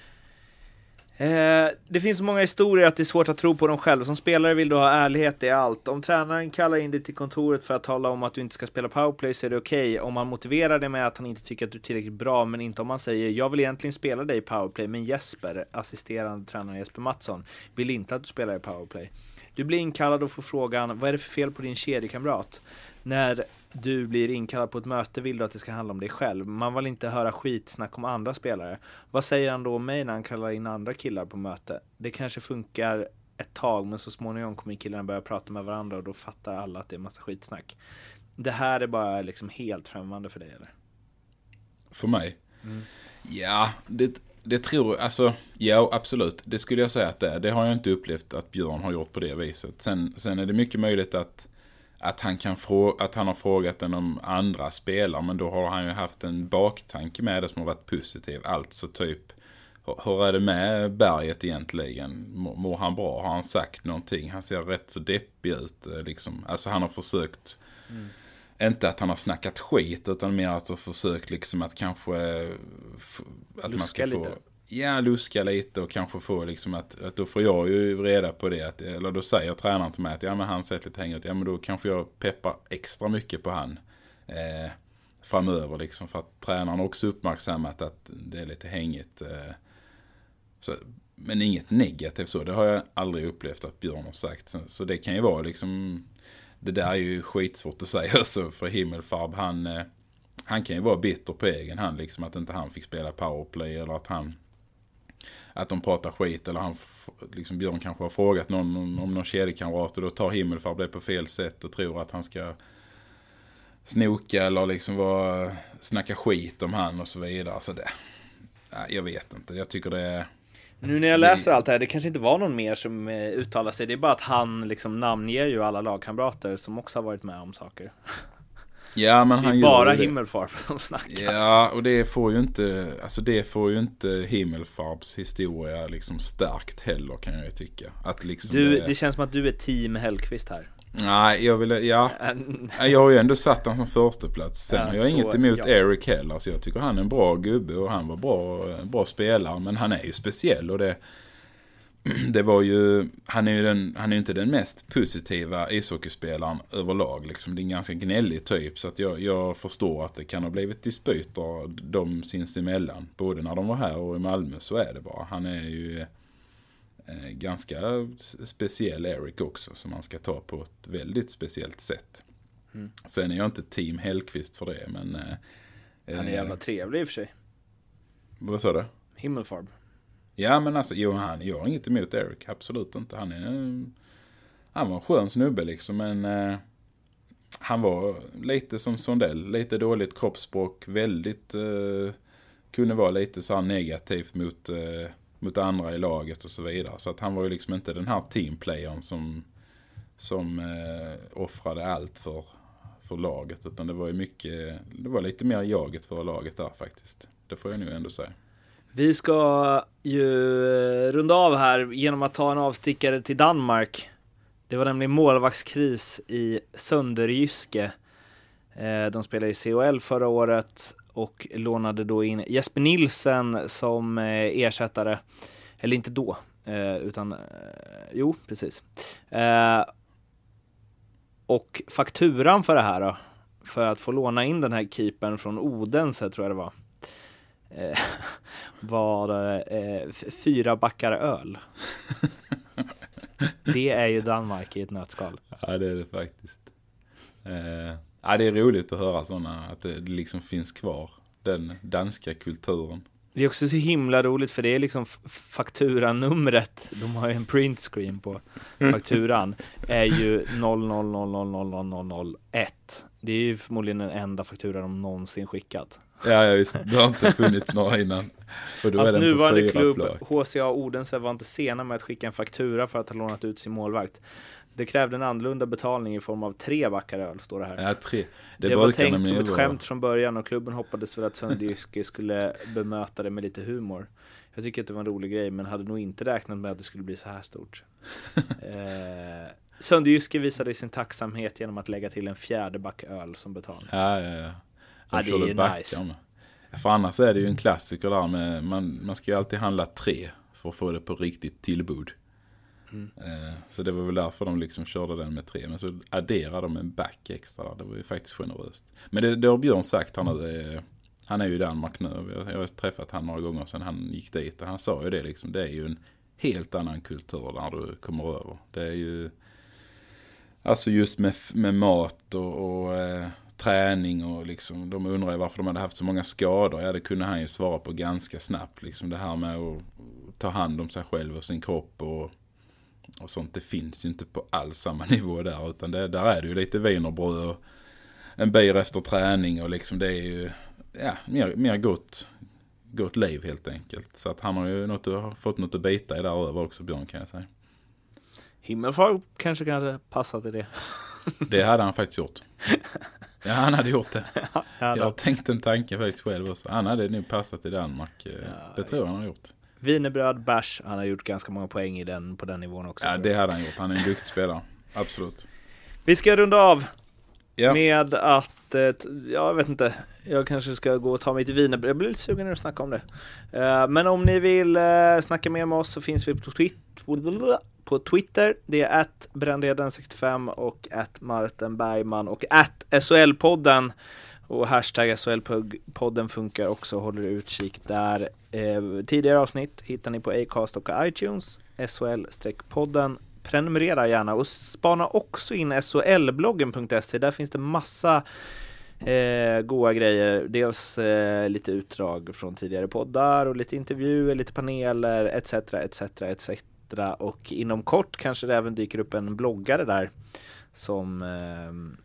Eh, det finns så många historier att det är svårt att tro på dem själv. Som spelare vill du ha ärlighet i allt. Om tränaren kallar in dig till kontoret för att tala om att du inte ska spela powerplay så är det okej. Om man motiverar det med att han inte tycker att du är tillräckligt bra, men inte om man säger jag vill egentligen spela dig i powerplay, men Jesper, assisterande tränare Jesper Mattsson, vill inte att du spelar i powerplay. Du blir inkallad och får frågan vad är det för fel på din kedjekamrat? När du blir inkallad på ett möte vill du att det ska handla om dig själv. Man vill inte höra skitsnack om andra spelare. Vad säger han då om mig när han kallar in andra killar på möte? Det kanske funkar ett tag men så småningom kommer killarna börja prata med varandra och då fattar alla att det är massa skitsnack. Det här är bara liksom helt främmande för dig eller? För mig? Mm. Ja, det, det tror jag. Alltså, ja absolut. Det skulle jag säga att det är. Det har jag inte upplevt att Björn har gjort på det viset. Sen, sen är det mycket möjligt att, att, han kan frå, att han har frågat den om andra spelare. Men då har han ju haft en baktanke med det som har varit positiv. Alltså typ, hur- är det med berget egentligen? Mår han bra? Har han sagt någonting? Han ser rätt så deppig ut. eh, Liksom. Alltså han har försökt inte att han har snackat skit utan mer att ha försökt liksom att kanske att man Luska ska få lite. Ja, luska lite och kanske få liksom att, att då får jag ju reda på det. Att, eller då säger tränaren till mig att ja men han sett lite hängigt. Ja men då kanske jag peppar extra mycket på han. Eh, framöver liksom för att tränaren också uppmärksammat att det är lite hängigt. Eh, så, men inget negativt så. Det har jag aldrig upplevt att Björn har sagt. Så, så det kan ju vara liksom det där är ju skitsvårt att säga alltså för Himmelfarb. Han, eh, han kan ju vara bitter på egen hand liksom att inte han fick spela powerplay eller att han att de pratar skit eller han liksom Björn kanske har frågat någon om, om någon kedjekamrat och då tar Himmelfarb det på fel sätt och tror att han ska snoka eller liksom vara, snacka skit om han och så vidare. Så det, jag vet inte. Jag tycker det är Nu när jag läser allt det här, det kanske inte var någon mer som eh, uttalar sig. Det är bara att han liksom namnger ju alla lagkamrater som också har varit med om saker. Ja men Det han är bara det. Himmelfarb som snackar. Ja, och det får ju inte, alltså det får ju inte Himmelfarbs historia liksom starkt heller kan jag ju tycka. Att liksom Du, det, det känns som att du är team Hellqvist här. Nej, jag vill, ja. Jag har ju ändå satt han som första plats. Sen Ja, har jag inget emot ja. Eric heller. Så jag tycker han är en bra gubbe och han var bra, bra spelare. Men han är ju speciell och det, det var ju, han är ju den, han är inte den mest positiva ishockeyspelaren överlag. Liksom. Det är en ganska gnällig typ. Så att jag, jag förstår att det kan ha blivit dispyter de sinsemellan. Både när de var här och i Malmö så är det bara. Han är ju eh, ganska speciell Eric också. Som man ska ta på ett väldigt speciellt sätt. Mm. Sen är jag inte team Hellqvist för det. Men, eh, Han är eh, jävla trevlig i och för sig. Vad sa du? Himmelfarb. Ja men alltså, jo, han, jag har inget emot Eric, absolut inte. Han är han var en skön snubbe liksom, men eh, han var lite som Sondell, lite dåligt kroppsspråk, väldigt, eh, kunde vara lite så här negativt mot, eh, mot andra i laget och så vidare. Så att han var ju liksom inte den här teamplayern som, som eh, offrade allt för, för laget, utan det var ju mycket, det var lite mer jaget för laget där faktiskt. Det får jag nu ändå säga. Vi ska ju eh, runda av här genom att ta en avstickare till Danmark. Det var nämligen målvaktskris i Sönderjyske. Eh, de spelade i CHL förra året och lånade då in Jesper Nilsen som eh, ersättare. Eller inte då, utan jo, precis. Och fakturan för det här då, för att få låna in den här keepern från Odense tror jag det var, var eh, fyra backar öl. Det är ju Danmark i ett nötskal. Ja, det är det faktiskt. Eh, ja, det är roligt att höra sådana, att det liksom finns kvar, den danska kulturen. Det är också så himla roligt för det är liksom fakturanumret, de har ju en printscreen på fakturan, är ju 000000001. Det är ju förmodligen den enda faktura de någonsin skickat. Ja, ja visst. Det har inte funnits några innan. Och då Hans på nuvarande klubb. HCA Odense var inte sena med att skicka en faktura för att ha lånat ut sin målvakt. Det krävde en annorlunda betalning i form av tre backar öl, står det här. Ja, tre. Det, Det, var tänkt som ett skämt från början och klubben hoppades väl att Sönderjyske skulle bemöta det med lite humor. Jag tycker att det var en rolig grej men hade nog inte räknat med att det skulle bli så här stort. eh, Sönderjyske visade sin tacksamhet genom att lägga till en fjärde back öl som betalning. Ja, ja, ja. Ja, det är ju nice. med. För annars är det ju en klassiker där med, man, man ska ju alltid handla tre för att få det på riktigt tillbud. Mm. Eh, så det var väl därför de liksom körde den med tre. Men så adderade de en back extra där. Det var ju faktiskt generöst. Men det, det har Björn sagt här nu. eh, Han är ju i Danmark nu. Jag, jag har träffat han några gånger sedan han gick dit. Och han sa ju det liksom. Det är ju en helt annan kultur när du kommer över. Det är ju Alltså just med, med mat och, och eh, träning och liksom. De undrar ju varför de hade haft så många skador. Ja det kunde han ju svara på ganska snabbt. Liksom det här med att ta hand om sig själv och sin kropp och, och sånt. Det finns ju inte på alls samma nivå där. Utan det, där är det ju lite wienerbröd och en bir efter träning och liksom det är ju ja, mer, mer gott, gott liv helt enkelt. Så att han har ju något, har fått något att bita i där över också Björn kan jag säga. Himmelfar kanske kan passa till det. Det hade han faktiskt gjort. Ja, han hade gjort det. Ja, Jag har tänkt en tanke faktiskt själv också. Han hade nog passat i Danmark. eh, Det tror jag han har gjort. Wienerbröd, bärs, han har gjort ganska många poäng i den, på den nivån också. Ja, det hade han gjort. Han är en duktig spelare. Absolut. Vi ska runda av Ja, med att, eh, jag vet inte, jag kanske ska gå och ta mig till wienerbröd. Jag blir lite sugen när du snackar om det. Eh, Men om ni vill snacka mer med oss så finns vi på, twit- på Twitter. Det är att brännreden65 och att Martin Bergman och att SHL-podden. Och hashtag SHL-podden funkar också, håller utkik där. Eh, tidigare avsnitt hittar ni på Acast och iTunes, SHL-podden. Prenumerera gärna och spana också in SHLbloggen.se. Där finns det massa eh, goa grejer. Dels eh, lite utdrag från tidigare poddar och lite intervjuer, lite paneler etc. etc. etc. Och inom kort kanske det även dyker upp en bloggare där som ehm,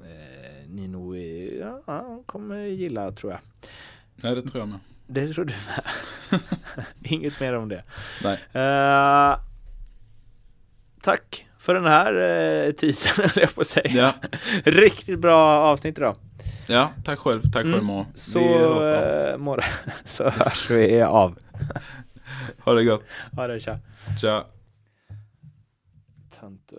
eh, ni nog ja, kommer gilla tror jag. nej, det tror jag med. Det tror du med. Inget mer om det. Nej. Eh, tack för den här eh, tiden, höll jag på att säga. Ja, Riktigt bra avsnitt idag. ja tack själv. Tack själv Mm. Så, Vi hörs av. eh, så hörs vi av. Ha det gott. Ha det, tja. Tja. Tönt.